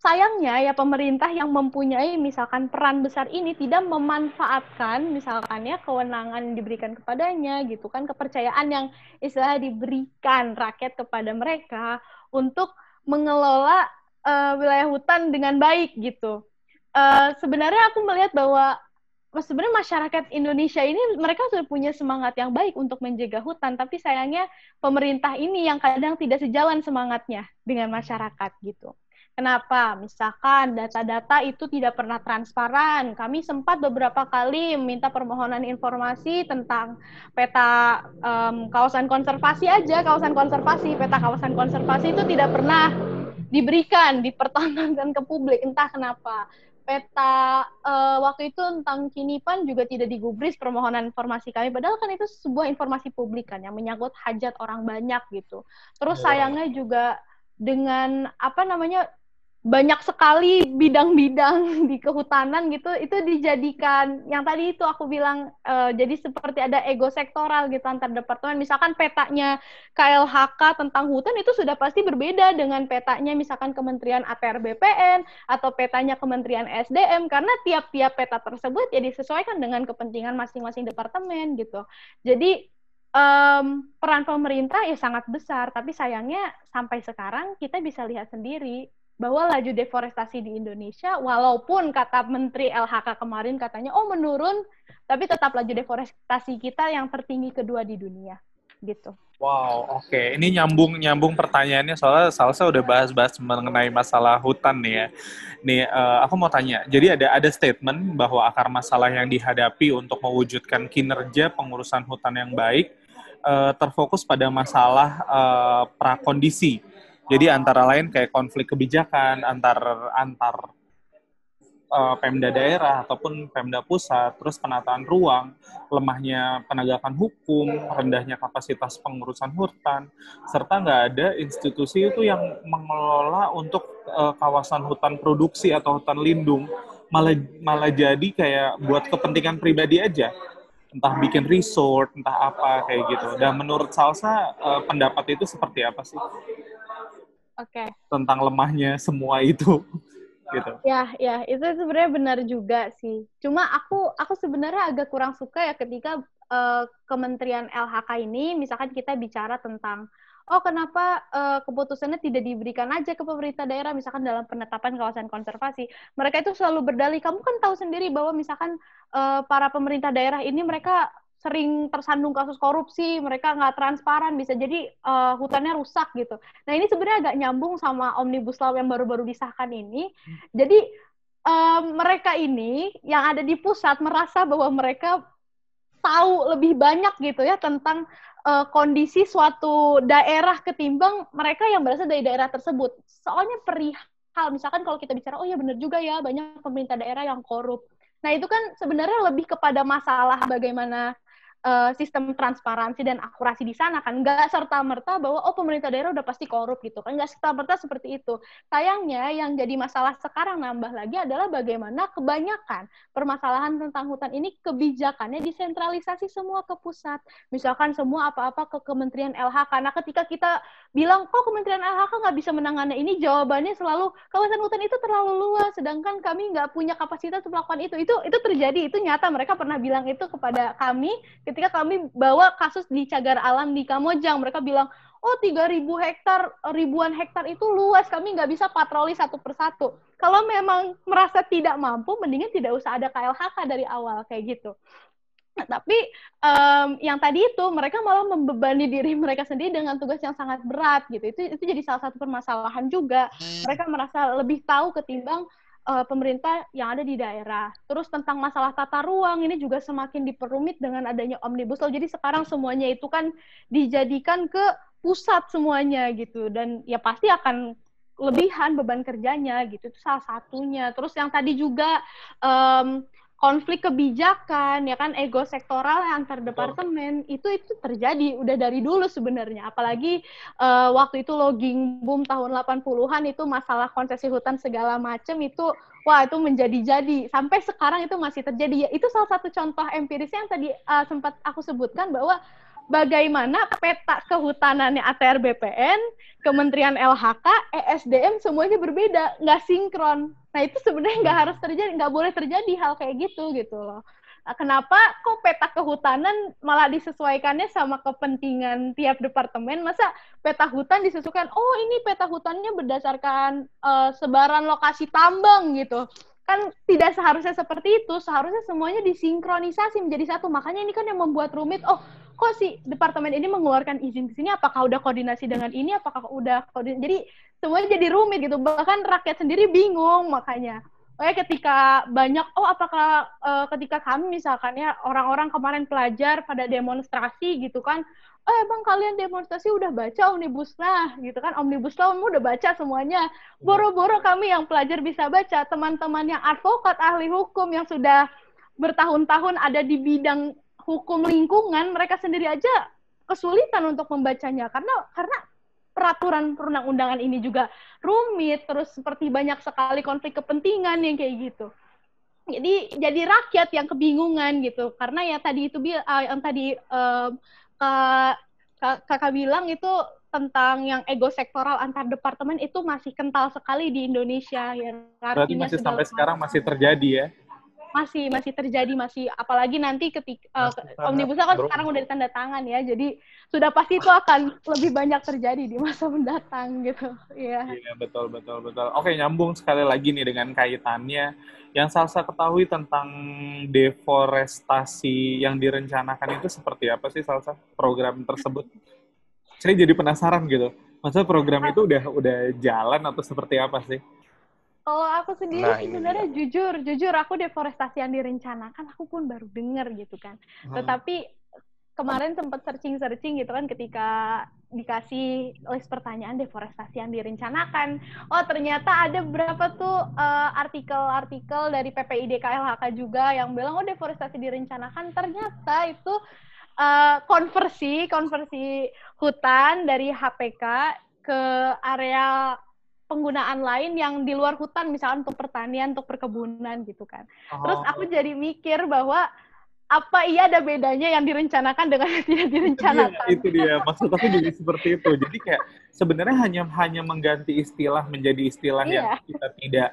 sayangnya ya pemerintah yang mempunyai misalkan peran besar ini tidak memanfaatkan misalkan ya kewenangan yang diberikan kepadanya gitu kan kepercayaan yang istilah diberikan rakyat kepada mereka untuk mengelola uh, wilayah hutan dengan baik gitu. Uh, sebenarnya aku melihat bahwa sebenarnya masyarakat Indonesia ini mereka sudah punya semangat yang baik untuk menjaga hutan, tapi sayangnya pemerintah ini yang kadang tidak sejalan semangatnya dengan masyarakat gitu. Kenapa? Misalkan data-data itu tidak pernah transparan. Kami sempat beberapa kali minta permohonan informasi tentang peta um, kawasan konservasi aja, kawasan konservasi, peta kawasan konservasi itu tidak pernah diberikan, dipertontonkan ke publik. Entah kenapa. Peta uh, waktu itu tentang Kinipan juga tidak digubris permohonan informasi kami. Padahal kan itu sebuah informasi publik kan yang menyangkut hajat orang banyak gitu. Terus iya. sayangnya juga dengan apa namanya banyak sekali bidang-bidang di kehutanan gitu itu dijadikan yang tadi itu aku bilang uh, jadi seperti ada ego sektoral gitu antar departemen. Misalkan petanya KLHK tentang hutan itu sudah pasti berbeda dengan petanya misalkan Kementerian ATR BPN atau petanya Kementerian SDM karena tiap-tiap peta tersebut ya disesuaikan dengan kepentingan masing-masing departemen gitu. Jadi um, peran pemerintah ya sangat besar tapi sayangnya sampai sekarang kita bisa lihat sendiri bahwa laju deforestasi di Indonesia walaupun kata Menteri LHK kemarin katanya oh menurun tapi tetap laju deforestasi kita yang tertinggi kedua di dunia gitu. Wow, oke. Okay. Ini nyambung nyambung pertanyaannya soalnya Salsa udah bahas-bahas mengenai masalah hutan nih ya. Nih, uh, aku mau tanya. Jadi ada ada statement bahwa akar masalah yang dihadapi untuk mewujudkan kinerja pengurusan hutan yang baik uh, terfokus pada masalah uh, prakondisi jadi antara lain kayak konflik kebijakan antar antar uh, Pemda daerah ataupun Pemda pusat, terus penataan ruang, lemahnya penegakan hukum, rendahnya kapasitas pengurusan hutan, serta nggak ada institusi itu yang mengelola untuk uh, kawasan hutan produksi atau hutan lindung, malah malah jadi kayak buat kepentingan pribadi aja entah bikin resort, entah apa kayak gitu. Dan menurut Salsa, uh, pendapat itu seperti apa sih? Oke. Okay. Tentang lemahnya semua itu gitu. Ya, ya, itu sebenarnya benar juga sih. Cuma aku aku sebenarnya agak kurang suka ya ketika uh, Kementerian LHK ini misalkan kita bicara tentang oh kenapa uh, keputusannya tidak diberikan aja ke pemerintah daerah misalkan dalam penetapan kawasan konservasi. Mereka itu selalu berdalih, kamu kan tahu sendiri bahwa misalkan uh, para pemerintah daerah ini mereka sering tersandung kasus korupsi, mereka nggak transparan, bisa jadi uh, hutannya rusak gitu. Nah ini sebenarnya agak nyambung sama omnibus law yang baru-baru disahkan ini. Jadi um, mereka ini yang ada di pusat merasa bahwa mereka tahu lebih banyak gitu ya tentang uh, kondisi suatu daerah ketimbang mereka yang berasal dari daerah tersebut. Soalnya perihal misalkan kalau kita bicara, oh ya benar juga ya banyak pemerintah daerah yang korup. Nah itu kan sebenarnya lebih kepada masalah bagaimana uh, sistem transparansi dan akurasi di sana kan nggak serta merta bahwa oh pemerintah daerah udah pasti korup gitu kan nggak serta merta seperti itu. Sayangnya yang jadi masalah sekarang nambah lagi adalah bagaimana kebanyakan permasalahan tentang hutan ini kebijakannya disentralisasi semua ke pusat. Misalkan semua apa-apa ke Kementerian LHK karena ketika kita bilang kok Kementerian LHK nggak bisa menangani ini? Jawabannya selalu kawasan hutan itu terlalu luas sedangkan kami nggak punya kapasitas melakukan itu. Itu itu terjadi itu nyata. Mereka pernah bilang itu kepada kami ketika kami bawa kasus di cagar alam di Kamojang mereka bilang oh 3000 hektar ribuan hektar itu luas kami nggak bisa patroli satu persatu kalau memang merasa tidak mampu mendingan tidak usah ada KLHK dari awal kayak gitu Nah, tapi um, yang tadi itu mereka malah membebani diri mereka sendiri dengan tugas yang sangat berat gitu. Itu itu jadi salah satu permasalahan juga. Mereka merasa lebih tahu ketimbang uh, pemerintah yang ada di daerah. Terus tentang masalah tata ruang ini juga semakin diperumit dengan adanya omnibus law. Jadi sekarang semuanya itu kan dijadikan ke pusat semuanya gitu dan ya pasti akan lebihan beban kerjanya gitu itu salah satunya. Terus yang tadi juga um, konflik kebijakan ya kan ego sektoral antar departemen oh. itu itu terjadi udah dari dulu sebenarnya. Apalagi uh, waktu itu logging boom tahun 80-an itu masalah konsesi hutan segala macam itu wah itu menjadi-jadi. Sampai sekarang itu masih terjadi. Ya itu salah satu contoh empirisnya yang tadi uh, sempat aku sebutkan bahwa bagaimana peta kehutanannya ATR BPN, Kementerian LHK, ESDM semuanya berbeda, nggak sinkron. Nah itu sebenarnya nggak harus terjadi, nggak boleh terjadi hal kayak gitu gitu loh. Nah, kenapa kok peta kehutanan malah disesuaikannya sama kepentingan tiap departemen? Masa peta hutan disesuaikan? Oh ini peta hutannya berdasarkan uh, sebaran lokasi tambang gitu kan tidak seharusnya seperti itu. Seharusnya semuanya disinkronisasi menjadi satu. Makanya ini kan yang membuat rumit. Oh kok si departemen ini mengeluarkan izin ke sini? Apakah udah koordinasi dengan ini? Apakah udah koordinasi? Jadi semuanya jadi rumit gitu. Bahkan rakyat sendiri bingung makanya Oke, ketika banyak, oh apakah uh, ketika kami misalkan ya orang-orang kemarin pelajar pada demonstrasi gitu kan, oh emang kalian demonstrasi udah baca omnibus law gitu kan, omnibus law udah baca semuanya. Boro-boro kami yang pelajar bisa baca, teman-teman yang advokat, ahli hukum yang sudah bertahun-tahun ada di bidang hukum lingkungan, mereka sendiri aja kesulitan untuk membacanya karena karena peraturan perundang-undangan ini juga rumit, terus seperti banyak sekali konflik kepentingan yang kayak gitu. Jadi jadi rakyat yang kebingungan gitu, karena ya tadi itu uh, yang tadi uh, kak, kakak bilang itu tentang yang ego sektoral antar departemen itu masih kental sekali di Indonesia ya. Berarti masih sampai sekarang masih terjadi ya? Masih masih terjadi masih apalagi nanti ketika uh, omnibus kan bro. sekarang udah ditanda tangan ya jadi sudah pasti itu akan lebih banyak terjadi di masa mendatang gitu ya iya betul betul betul. Oke nyambung sekali lagi nih dengan kaitannya. Yang Salsa ketahui tentang deforestasi yang direncanakan itu seperti apa sih Salsa? Program tersebut? Saya jadi penasaran gitu. Maksudnya program itu udah udah jalan atau seperti apa sih kalau aku sendiri nah, sebenarnya jujur, jujur aku deforestasi yang direncanakan aku pun baru dengar gitu kan. Hmm. Tetapi kemarin sempat searching-searching gitu kan ketika dikasih list pertanyaan deforestasi yang direncanakan. Oh, ternyata ada berapa tuh uh, artikel-artikel dari PPID KLHK juga yang bilang oh deforestasi direncanakan. Ternyata itu uh, konversi, konversi hutan dari HPK ke area penggunaan lain yang di luar hutan misalnya untuk pertanian untuk perkebunan gitu kan. Oh. terus aku jadi mikir bahwa apa iya ada bedanya yang direncanakan dengan yang tidak direncanakan? itu dia, itu dia. maksud aku jadi seperti itu. Jadi kayak sebenarnya hanya hanya mengganti istilah menjadi istilah yeah. yang kita tidak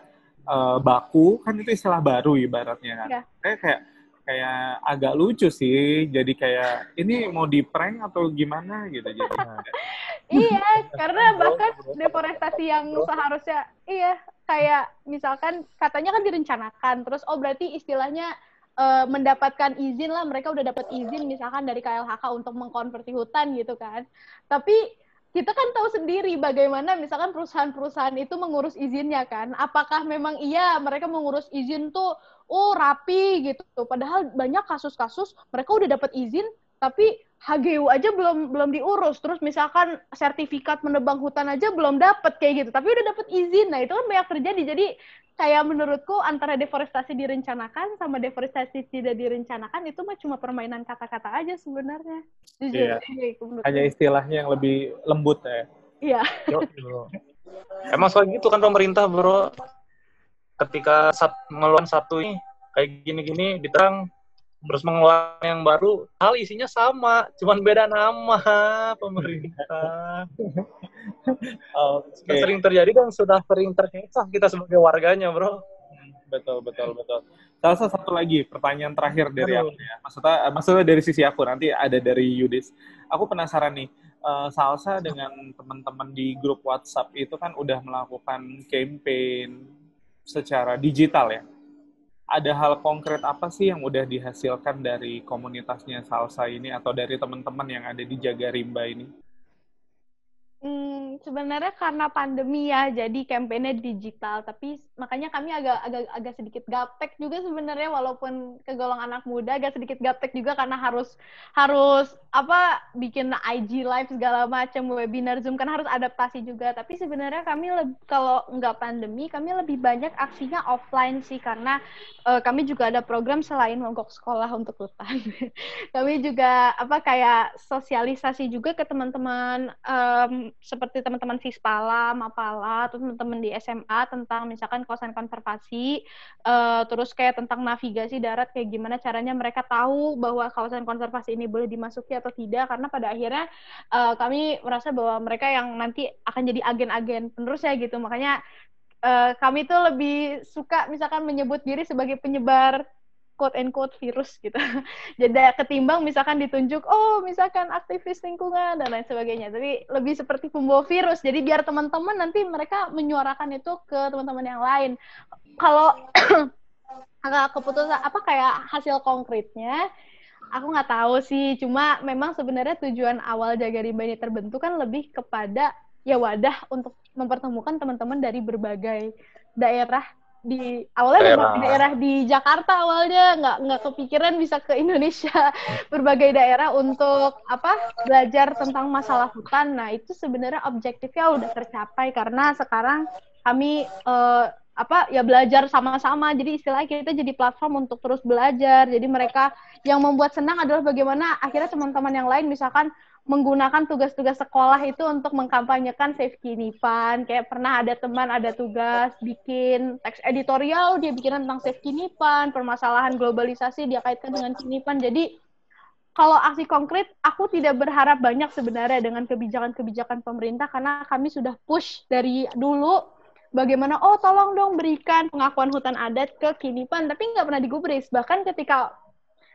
uh, baku kan itu istilah baru ibaratnya kan. Kayak kayak kayak agak lucu sih. Jadi kayak ini mau di prank atau gimana? gitu jadi iya karena bahkan deforestasi yang seharusnya iya kayak misalkan katanya kan direncanakan terus oh berarti istilahnya uh, mendapatkan izin lah mereka udah dapat izin misalkan dari KLHK untuk mengkonversi hutan gitu kan tapi kita kan tahu sendiri bagaimana misalkan perusahaan-perusahaan itu mengurus izinnya kan. Apakah memang iya mereka mengurus izin tuh oh rapi gitu. Padahal banyak kasus-kasus mereka udah dapat izin tapi HGU aja belum belum diurus. Terus misalkan sertifikat menebang hutan aja belum dapat kayak gitu. Tapi udah dapat izin. Nah, itu kan banyak terjadi. Jadi kayak menurutku antara deforestasi direncanakan sama deforestasi tidak direncanakan itu mah cuma permainan kata-kata aja sebenarnya. Jujur. Iya. Hanya istilahnya yang lebih lembut ya. Iya. Emang soal gitu kan pemerintah, Bro. Ketika sat ngeluarin satu ini kayak gini-gini diterang terus mengeluarkan yang baru, hal isinya sama, cuman beda nama pemerintah. okay. Sering terjadi dan sudah sering terkecoh kita sebagai warganya, bro. Betul, betul, betul. Salah satu lagi pertanyaan terakhir dari aku ya. Maksudnya, maksudnya dari sisi aku nanti ada dari Yudis. Aku penasaran nih, uh, Salsa dengan teman-teman di grup WhatsApp itu kan udah melakukan campaign secara digital ya ada hal konkret apa sih yang udah dihasilkan dari komunitasnya salsa ini atau dari teman-teman yang ada di Jaga Rimba ini? Hmm, sebenarnya karena pandemi ya, jadi kampanye digital. Tapi makanya kami agak agak agak sedikit gaptek juga sebenarnya, walaupun kegolong anak muda agak sedikit gaptek juga karena harus harus apa bikin IG live segala macam webinar Zoom kan harus adaptasi juga. Tapi sebenarnya kami lebih, kalau nggak pandemi, kami lebih banyak aksinya offline sih karena uh, kami juga ada program selain mogok sekolah untuk hutan. kami juga apa kayak sosialisasi juga ke teman-teman seperti teman-teman Sispala, Mapala, atau teman-teman di SMA tentang misalkan kawasan konservasi, uh, terus kayak tentang navigasi darat kayak gimana caranya mereka tahu bahwa kawasan konservasi ini boleh dimasuki atau tidak. Karena pada akhirnya uh, kami merasa bahwa mereka yang nanti akan jadi agen-agen penerus ya gitu. Makanya uh, kami tuh lebih suka misalkan menyebut diri sebagai penyebar quote and quote virus gitu. Jadi ketimbang misalkan ditunjuk oh misalkan aktivis lingkungan dan lain sebagainya. Tapi lebih seperti pembawa virus. Jadi biar teman-teman nanti mereka menyuarakan itu ke teman-teman yang lain. Kalau keputusan apa kayak hasil konkretnya aku nggak tahu sih cuma memang sebenarnya tujuan awal jaga rimba ini terbentuk kan lebih kepada ya wadah untuk mempertemukan teman-teman dari berbagai daerah di awalnya daerah. daerah di Jakarta awalnya. Nggak nggak kepikiran bisa ke Indonesia. Berbagai daerah untuk apa belajar tentang masalah hutan. Nah itu sebenarnya objektifnya udah tercapai karena sekarang kami uh, apa ya belajar sama-sama. Jadi istilahnya kita jadi platform untuk terus belajar. Jadi mereka yang membuat senang adalah bagaimana akhirnya teman-teman yang lain misalkan menggunakan tugas-tugas sekolah itu untuk mengkampanyekan Save Kinipan. Kayak pernah ada teman ada tugas bikin teks editorial, dia bikin tentang Save Kinipan, permasalahan globalisasi dia kaitkan dengan Kinipan. Jadi kalau aksi konkret, aku tidak berharap banyak sebenarnya dengan kebijakan-kebijakan pemerintah karena kami sudah push dari dulu bagaimana oh tolong dong berikan pengakuan hutan adat ke Kinipan tapi nggak pernah digubris bahkan ketika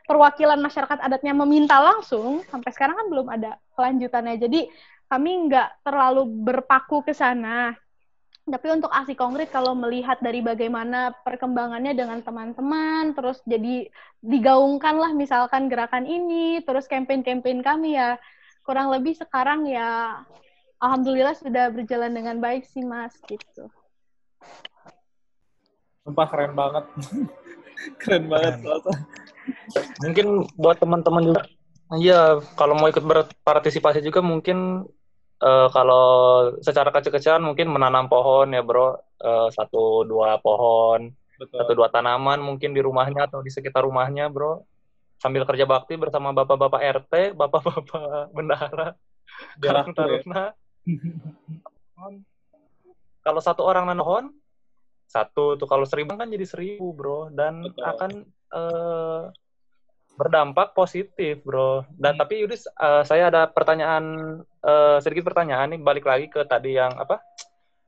perwakilan masyarakat adatnya meminta langsung, sampai sekarang kan belum ada kelanjutannya. Jadi kami nggak terlalu berpaku ke sana. Tapi untuk aksi konkret kalau melihat dari bagaimana perkembangannya dengan teman-teman, terus jadi digaungkan lah misalkan gerakan ini, terus campaign-campaign kami ya kurang lebih sekarang ya alhamdulillah sudah berjalan dengan baik sih mas gitu. Sumpah keren banget. keren banget. Keren mungkin buat teman-teman juga iya kalau mau ikut berpartisipasi juga mungkin uh, kalau secara kecil-kecilan mungkin menanam pohon ya bro. Uh, satu dua pohon Betul. satu dua tanaman mungkin di rumahnya atau di sekitar rumahnya bro. Sambil kerja bakti bersama bapak-bapak RT bapak-bapak bendahara. Karang Taruna kalau satu orang nanam pohon satu tuh kalau seribu kan jadi seribu bro. Dan Betul. akan uh, berdampak positif, bro. Dan hmm. tapi Yudis, uh, saya ada pertanyaan uh, sedikit pertanyaan nih balik lagi ke tadi yang apa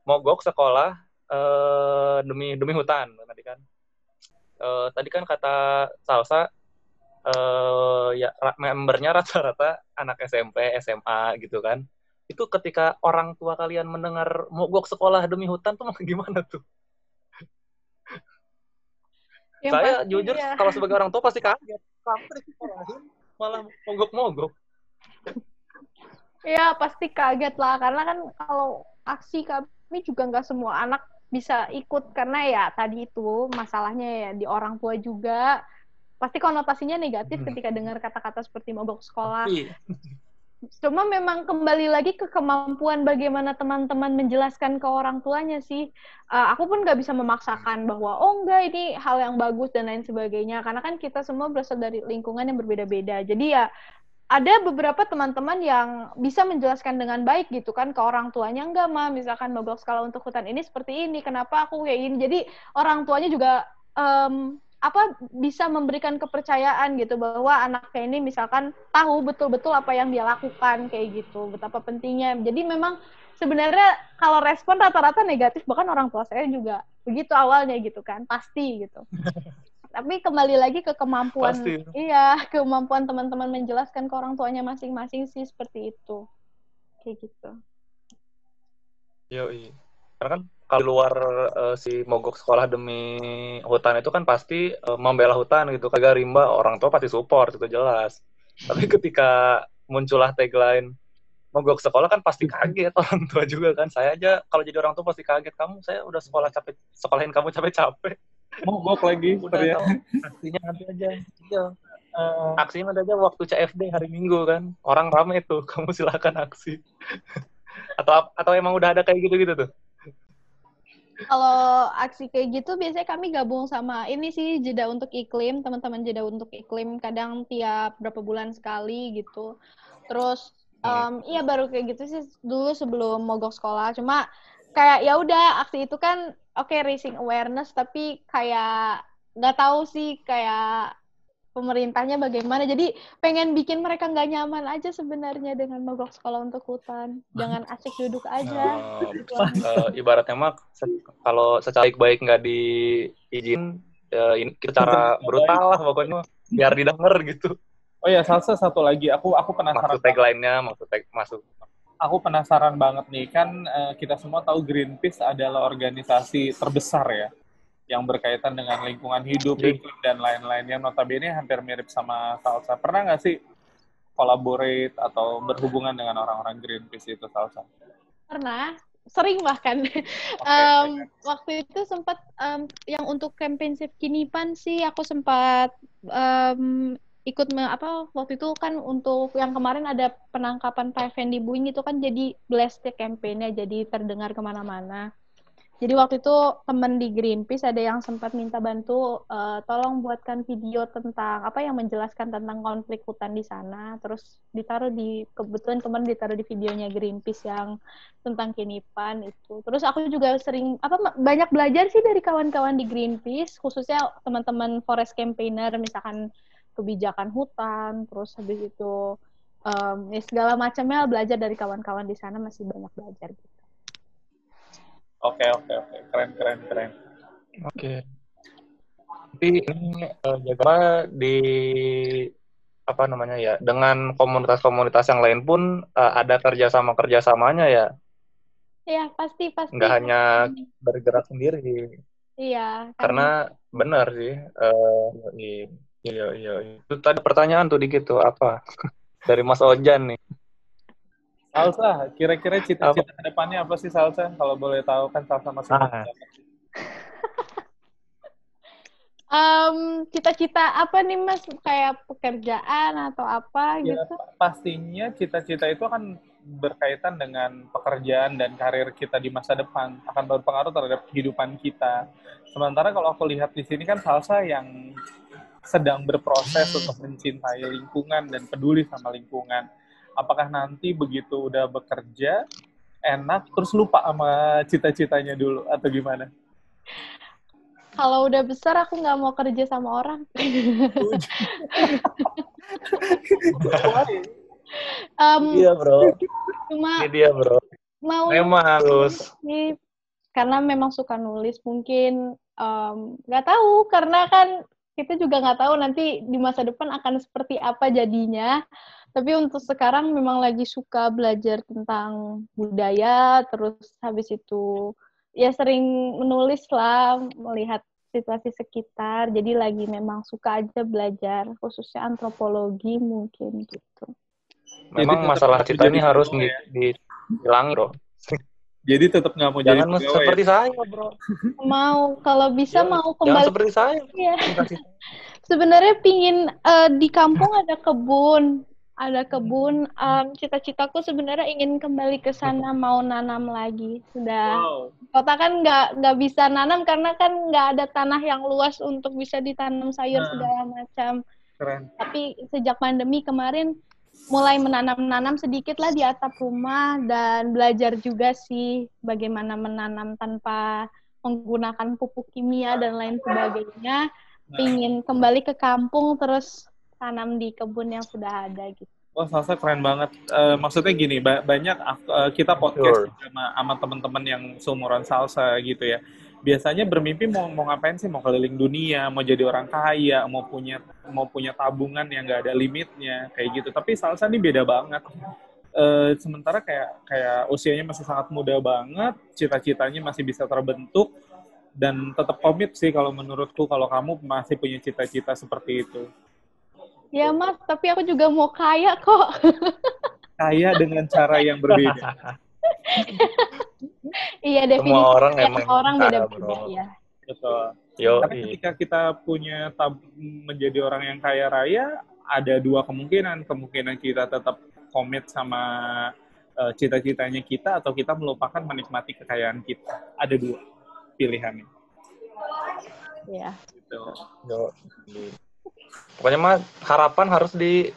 mogok sekolah uh, demi demi hutan tadi kan. Uh, tadi kan kata Salsa uh, ya membernya rata-rata anak SMP, SMA gitu kan. Itu ketika orang tua kalian mendengar mogok sekolah demi hutan tuh gimana tuh? Yang saya pasti, jujur ya. kalau sebagai orang tua pasti kaget. Sampai malah mogok-mogok. Ya pasti kaget lah karena kan kalau aksi kami juga nggak semua anak bisa ikut karena ya tadi itu masalahnya ya di orang tua juga pasti konotasinya negatif hmm. ketika dengar kata-kata seperti mogok sekolah. Cuma memang kembali lagi ke kemampuan bagaimana teman-teman menjelaskan ke orang tuanya sih. Uh, aku pun nggak bisa memaksakan bahwa oh enggak ini hal yang bagus dan lain sebagainya. Karena kan kita semua berasal dari lingkungan yang berbeda-beda. Jadi ya ada beberapa teman-teman yang bisa menjelaskan dengan baik gitu kan ke orang tuanya enggak mah misalkan mogok skala untuk hutan ini seperti ini kenapa aku kayak ini jadi orang tuanya juga um, apa bisa memberikan kepercayaan gitu bahwa anaknya ini misalkan tahu betul-betul apa yang dia lakukan kayak gitu betapa pentingnya. Jadi memang sebenarnya kalau respon rata-rata negatif bahkan orang tua saya juga begitu awalnya gitu kan pasti gitu. Tapi kembali lagi ke kemampuan pasti. iya kemampuan teman-teman menjelaskan ke orang tuanya masing-masing sih seperti itu. Kayak gitu. Yo karena kan kalau luar uh, si mogok sekolah demi hutan itu kan pasti uh, membela hutan gitu. Kagak rimba orang tua pasti support itu jelas. Tapi ketika muncullah tagline mogok sekolah kan pasti kaget orang tua juga kan. Saya aja kalau jadi orang tua pasti kaget. Kamu saya udah sekolah capek sekolahin kamu capek-capek. Mogok lagi udah tahu aksinya nanti aja. Iya. Uh, aksinya ada aja waktu CFD hari Minggu kan. Orang rame tuh kamu silakan aksi. Atau atau emang udah ada kayak gitu gitu tuh kalau aksi kayak gitu biasanya kami gabung sama ini sih jeda untuk iklim, teman-teman jeda untuk iklim kadang tiap berapa bulan sekali gitu. Terus um, iya baru kayak gitu sih dulu sebelum mogok sekolah. Cuma kayak ya udah aksi itu kan oke okay, raising awareness tapi kayak nggak tahu sih kayak pemerintahnya bagaimana. Jadi pengen bikin mereka nggak nyaman aja sebenarnya dengan mogok sekolah untuk hutan. Jangan asik duduk aja. Uh, uh, ibaratnya mah kalau secara baik-baik nggak diizin uh, ini kita cara brutal lah pokoknya biar didengar gitu. Oh ya, salsa satu lagi. Aku aku penasaran. Maksud tagline-nya, maksud tag masuk. Aku penasaran banget nih kan uh, kita semua tahu Greenpeace adalah organisasi terbesar ya yang berkaitan dengan lingkungan hidup, yeah. dan lain-lain yang notabene hampir mirip sama salsa. Pernah nggak sih collaborate atau berhubungan dengan orang-orang Greenpeace itu salsa? Pernah, sering bahkan. Okay, um, waktu itu sempat um, yang untuk campaign Save Kinipan sih aku sempat um, ikut me, apa waktu itu kan untuk yang kemarin ada penangkapan Pak Effendi Buing itu kan jadi blast campaign-nya jadi terdengar ke mana-mana. Jadi waktu itu temen di Greenpeace ada yang sempat minta bantu uh, tolong buatkan video tentang apa yang menjelaskan tentang konflik hutan di sana. Terus ditaruh di kebetulan teman ditaruh di videonya Greenpeace yang tentang kinipan itu. Terus aku juga sering apa banyak belajar sih dari kawan-kawan di Greenpeace khususnya teman-teman forest campaigner misalkan kebijakan hutan, terus habis itu um, ya segala macamnya belajar dari kawan-kawan di sana masih banyak belajar gitu. Oke oke oke keren keren keren. Oke. Okay. Tapi ini uh, jaga di apa namanya ya dengan komunitas-komunitas yang lain pun uh, ada kerjasama kerjasamanya ya. Iya pasti pasti. Nggak hanya bergerak sendiri. Iya. Karena, karena benar sih. Uh, Iya, iya, iya. Itu tadi pertanyaan tuh dikit tuh, apa? Dari Mas Ojan nih. Salsa, kira-kira cita-cita ke depannya apa sih Salsa? Kalau boleh tahu kan Salsa masih ah. um, cita-cita apa nih Mas? Kayak pekerjaan atau apa ya, gitu? Pastinya cita-cita itu akan berkaitan dengan pekerjaan dan karir kita di masa depan akan berpengaruh terhadap kehidupan kita. Sementara kalau aku lihat di sini kan Salsa yang sedang berproses untuk mencintai lingkungan dan peduli sama lingkungan. Apakah nanti begitu udah bekerja enak terus lupa sama cita-citanya dulu atau gimana? Kalau udah besar aku nggak mau kerja sama orang. um, iya bro. Cuma Ini dia bro. Mau memang harus. Karena memang suka nulis mungkin nggak um, tahu karena kan kita juga nggak tahu nanti di masa depan akan seperti apa jadinya. Tapi untuk sekarang memang lagi suka belajar tentang budaya, terus habis itu ya sering menulis lah, melihat situasi sekitar. Jadi lagi memang suka aja belajar, khususnya antropologi mungkin gitu. Memang masalah kita ini harus ya. dihilangi, bro. Jadi tetap nggak mau jangan jadi seperti ya? saya, bro. Mau, kalau bisa ya, mau kembali. Jangan seperti saya. Iya. Sebenarnya pingin uh, di kampung ada kebun, ada kebun. Um, cita-citaku sebenarnya ingin kembali ke sana mau nanam lagi. Sudah. Wow. Kota kan nggak nggak bisa nanam karena kan nggak ada tanah yang luas untuk bisa ditanam sayur nah. segala macam. Keren. Tapi sejak pandemi kemarin mulai menanam-nanam sedikit lah di atap rumah dan belajar juga sih bagaimana menanam tanpa menggunakan pupuk kimia dan lain sebagainya. Nah. Ingin kembali ke kampung terus tanam di kebun yang sudah ada gitu. Wah, salsa keren banget. Uh, maksudnya gini, ba banyak uh, kita podcast sure. sama, sama teman-teman yang seumuran salsa gitu ya biasanya bermimpi mau mau ngapain sih mau keliling dunia mau jadi orang kaya mau punya mau punya tabungan yang gak ada limitnya kayak gitu tapi salsa ini beda banget e, sementara kayak kayak usianya masih sangat muda banget cita-citanya masih bisa terbentuk dan tetap komit sih kalau menurutku kalau kamu masih punya cita-cita seperti itu ya mas tapi aku juga mau kaya kok kaya dengan cara yang berbeda iya definisi Semua orang emang orang beda-beda ya. Betul. Yo, Karena ketika kita punya tab menjadi orang yang kaya raya, ada dua kemungkinan. Kemungkinan kita tetap komit sama uh, cita-citanya kita atau kita melupakan menikmati kekayaan kita. Ada dua pilihannya. Iya. Gitu. Yo. Pokoknya mah harapan harus di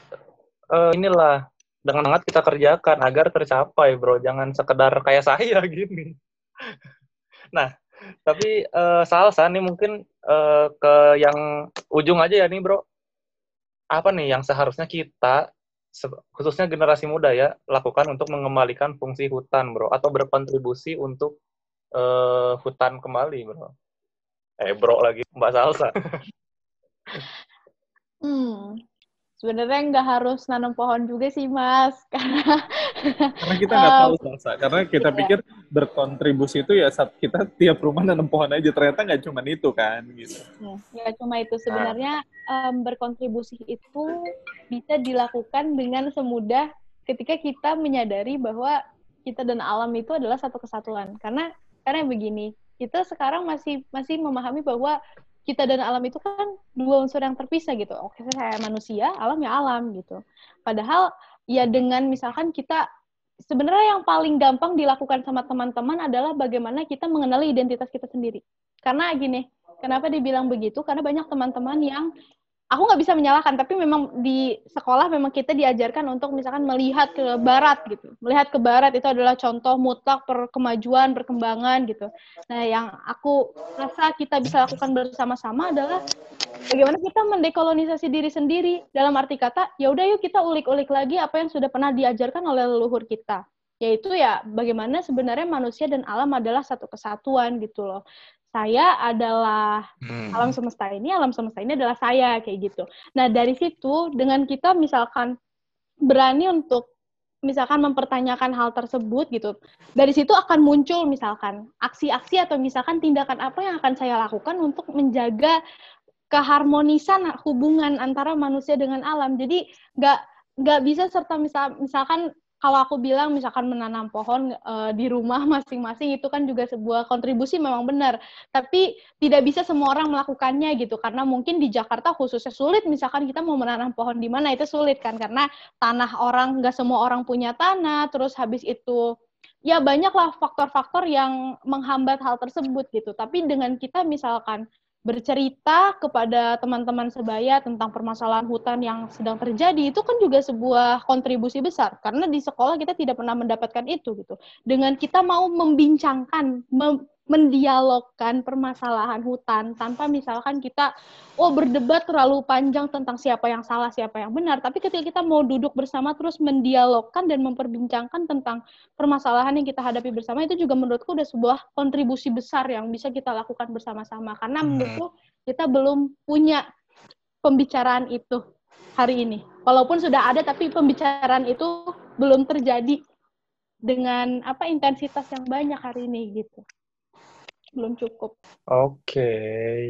uh, inilah dengan hangat kita kerjakan agar tercapai, bro. Jangan sekedar kayak saya gini. nah, tapi uh, salsa nih mungkin uh, ke yang ujung aja ya nih, bro. Apa nih yang seharusnya kita, khususnya generasi muda ya, lakukan untuk mengembalikan fungsi hutan, bro, atau berkontribusi untuk uh, hutan kembali, bro? Eh, bro lagi, Mbak Salsa. hmm, sebenarnya nggak harus nanam pohon juga sih mas. Karena karena kita nggak tahu Salsa karena kita iya. pikir berkontribusi itu ya saat kita tiap rumah nanam pohon aja. Ternyata nggak cuma itu kan gitu. Ya cuma itu. Sebenarnya um, berkontribusi itu bisa dilakukan dengan semudah ketika kita menyadari bahwa kita dan alam itu adalah satu kesatuan. Karena karena begini kita sekarang masih masih memahami bahwa kita dan alam itu kan dua unsur yang terpisah gitu. Oke, saya manusia, alam ya alam gitu. Padahal ya dengan misalkan kita sebenarnya yang paling gampang dilakukan sama teman-teman adalah bagaimana kita mengenali identitas kita sendiri. Karena gini, kenapa dibilang begitu? Karena banyak teman-teman yang aku nggak bisa menyalahkan tapi memang di sekolah memang kita diajarkan untuk misalkan melihat ke barat gitu. Melihat ke barat itu adalah contoh mutlak perkemajuan perkembangan gitu. Nah yang aku rasa kita bisa lakukan bersama-sama adalah bagaimana kita mendekolonisasi diri sendiri. Dalam arti kata ya udah yuk kita ulik-ulik lagi apa yang sudah pernah diajarkan oleh leluhur kita. Yaitu ya bagaimana sebenarnya manusia dan alam adalah satu kesatuan gitu loh saya adalah hmm. alam semesta ini, alam semesta ini adalah saya kayak gitu. Nah dari situ dengan kita misalkan berani untuk misalkan mempertanyakan hal tersebut gitu, dari situ akan muncul misalkan aksi-aksi atau misalkan tindakan apa yang akan saya lakukan untuk menjaga keharmonisan hubungan antara manusia dengan alam. Jadi nggak nggak bisa serta misal misalkan kalau aku bilang misalkan menanam pohon uh, di rumah masing-masing itu kan juga sebuah kontribusi memang benar. Tapi tidak bisa semua orang melakukannya gitu karena mungkin di Jakarta khususnya sulit misalkan kita mau menanam pohon di mana itu sulit kan karena tanah orang nggak semua orang punya tanah terus habis itu ya banyaklah faktor-faktor yang menghambat hal tersebut gitu. Tapi dengan kita misalkan bercerita kepada teman-teman sebaya tentang permasalahan hutan yang sedang terjadi itu kan juga sebuah kontribusi besar karena di sekolah kita tidak pernah mendapatkan itu gitu. Dengan kita mau membincangkan, mem mendialogkan permasalahan hutan tanpa misalkan kita oh berdebat terlalu panjang tentang siapa yang salah siapa yang benar. Tapi ketika kita mau duduk bersama terus mendialogkan dan memperbincangkan tentang permasalahan yang kita hadapi bersama itu juga menurutku udah sebuah kontribusi besar yang bisa kita lakukan bersama-sama. Karena hmm. menurutku kita belum punya pembicaraan itu hari ini. Walaupun sudah ada tapi pembicaraan itu belum terjadi dengan apa intensitas yang banyak hari ini gitu belum cukup. Oke. Okay.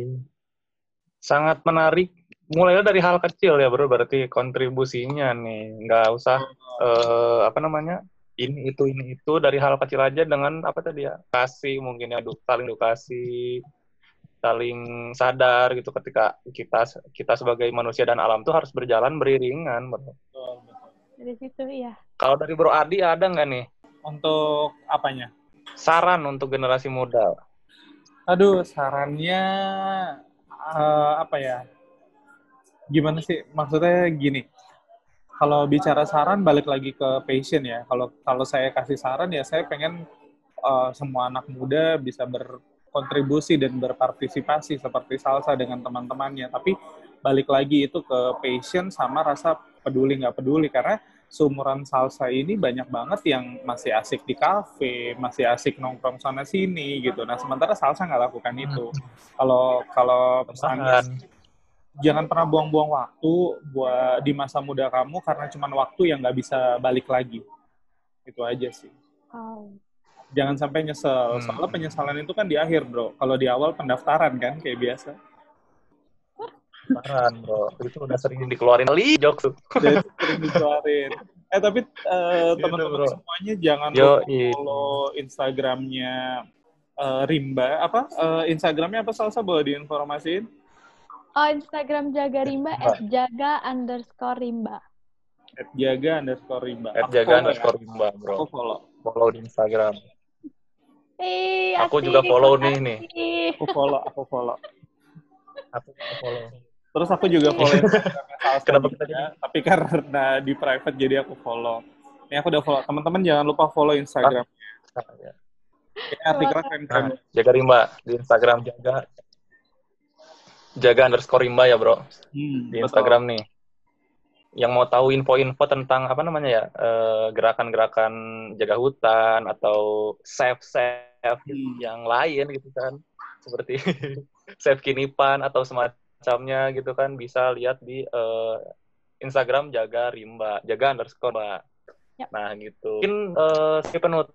Sangat menarik. Mulainya dari hal kecil ya, bro. Berarti kontribusinya nih. Nggak usah, uh, apa namanya, ini, itu, ini, itu. Dari hal kecil aja dengan, apa tadi ya, kasih mungkin ya, saling edukasi, saling sadar gitu ketika kita kita sebagai manusia dan alam tuh harus berjalan beriringan, bro. Dari situ, ya. Kalau dari Bro Adi ada nggak nih? Untuk apanya? Saran untuk generasi muda. Aduh, sarannya uh, apa ya? Gimana sih? Maksudnya gini. Kalau bicara saran balik lagi ke passion ya. Kalau kalau saya kasih saran ya saya pengen uh, semua anak muda bisa berkontribusi dan berpartisipasi seperti salsa dengan teman-temannya. Tapi balik lagi itu ke passion sama rasa peduli nggak peduli karena seumuran salsa ini banyak banget yang masih asik di kafe, masih asik nongkrong sana sini gitu. Nah sementara salsa nggak lakukan itu. Kalau kalau pesannya jangan pernah buang-buang waktu buat di masa muda kamu karena cuma waktu yang nggak bisa balik lagi. Itu aja sih. Oh. Jangan sampai nyesel. Hmm. Soalnya penyesalan itu kan di akhir bro. Kalau di awal pendaftaran kan kayak biasa. Paran bro, itu udah sering dikeluarin kali jokes tuh. sering dikeluarin. Eh tapi uh, teman-teman semuanya jangan Yo, lupa follow Instagramnya uh, Rimba. Apa? Uh, Instagramnya apa Salsa boleh diinformasiin? Oh, Instagram Jaga Rimba, at Jaga underscore Rimba. At Jaga underscore Rimba. At Jaga underscore Rimba, bro. Aku follow. Follow di Instagram. Eh, aku juga follow nih nih. Aku follow, aku follow. Aku follow. Terus aku juga follow Kenapa kita juga, tapi karena di private jadi aku follow. Ini aku udah follow. Teman-teman jangan lupa follow Instagram. Ya. Ini artikelnya keren-keren. Nah, jaga Rimba di Instagram jaga jaga underscore Rimba ya bro hmm, di Instagram betul. nih. Yang mau tahu info-info tentang apa namanya ya eh, gerakan-gerakan jaga hutan atau save save hmm. yang lain gitu kan seperti Save Kinipan atau semacamnya gitu kan bisa lihat di uh, Instagram jaga rimba, jaga underscore mbak. Yep. Nah gitu. Mungkin uh, si penut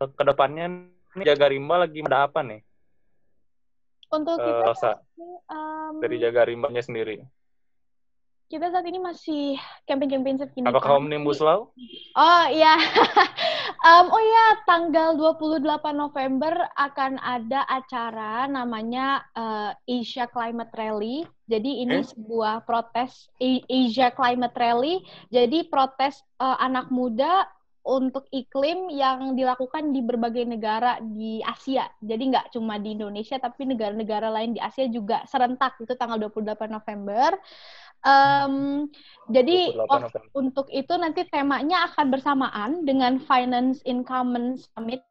ke depannya ini jaga rimba lagi ada apa nih? Untuk kita uh, um, dari jaga rimbanya sendiri kita saat ini masih campaign-campaign segini. Apakah Omnibus Law? Oh iya. um, oh iya, tanggal 28 November akan ada acara namanya uh, Asia Climate Rally. Jadi ini eh? sebuah protes Asia Climate Rally. Jadi protes uh, anak muda untuk iklim yang dilakukan di berbagai negara di Asia. Jadi nggak cuma di Indonesia, tapi negara-negara lain di Asia juga serentak itu tanggal 28 November. Um, jadi untuk itu nanti temanya akan bersamaan dengan Finance in Common Summit.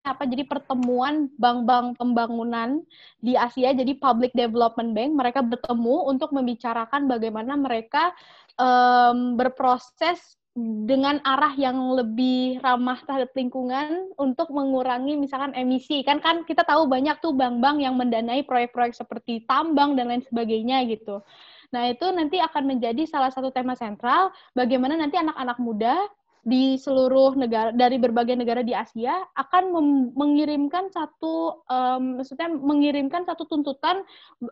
Apa jadi pertemuan bank-bank pembangunan di Asia jadi Public Development Bank mereka bertemu untuk membicarakan bagaimana mereka um, berproses dengan arah yang lebih ramah terhadap lingkungan untuk mengurangi misalkan emisi kan kan kita tahu banyak tuh bank-bank yang mendanai proyek-proyek seperti tambang dan lain sebagainya gitu. Nah itu nanti akan menjadi salah satu tema sentral bagaimana nanti anak-anak muda di seluruh negara dari berbagai negara di Asia akan mengirimkan satu um, maksudnya mengirimkan satu tuntutan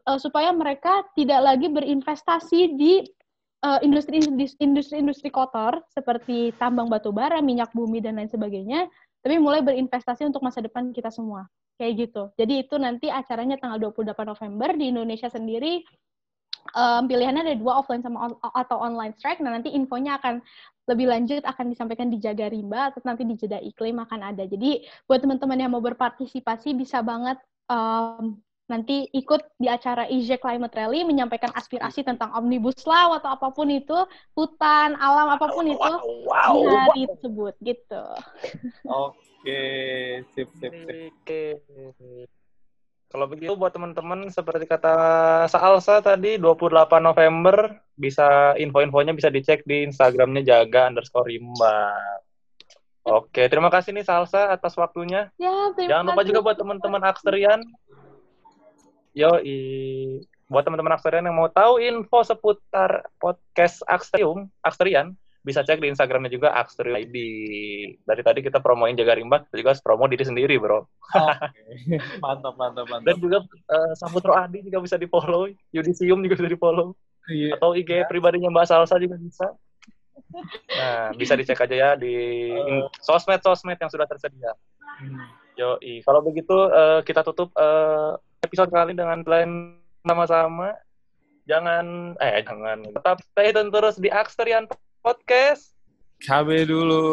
uh, supaya mereka tidak lagi berinvestasi di uh, industri industri kotor seperti tambang batu bara, minyak bumi dan lain sebagainya, tapi mulai berinvestasi untuk masa depan kita semua. Kayak gitu. Jadi itu nanti acaranya tanggal 28 November di Indonesia sendiri. Um, pilihannya ada dua offline sama on, atau online strike. Nah nanti infonya akan lebih lanjut akan disampaikan di Jaga Rimba atau nanti di Jeda Iklim akan ada. Jadi buat teman-teman yang mau berpartisipasi bisa banget um, nanti ikut di acara Asia Climate Rally menyampaikan aspirasi tentang omnibus law atau apa pun itu hutan alam apa pun itu wow, wow, di hari wow. tersebut gitu. Oke, sip sip sip. Oke. Kalau begitu buat teman-teman seperti kata Salsa tadi 28 November bisa info-infonya bisa dicek di Instagramnya jaga underscore rimba. Oke, terima kasih nih Salsa atas waktunya. Ya, Jangan lupa juga buat teman-teman Aksterian Yo, buat teman-teman Aksterian yang mau tahu info seputar podcast Aksterium, Aksterian, bisa cek di Instagramnya juga Aksterium ID. Dari tadi kita promoin jaga rimba, kita juga promo diri sendiri, bro. Okay. mantap, mantap, mantap. Dan juga uh, Samudro Adi juga bisa di follow, Yudisium juga bisa di follow. Yeah. Atau IG yeah. pribadinya Mbak Salsa juga bisa. Nah, bisa dicek aja ya di sosmed-sosmed yang sudah tersedia. Hmm. Yo, kalau begitu uh, kita tutup uh, episode kali dengan plan sama-sama. Jangan, eh jangan, tetap stay tune terus di Aksterian Podcast. KB dulu.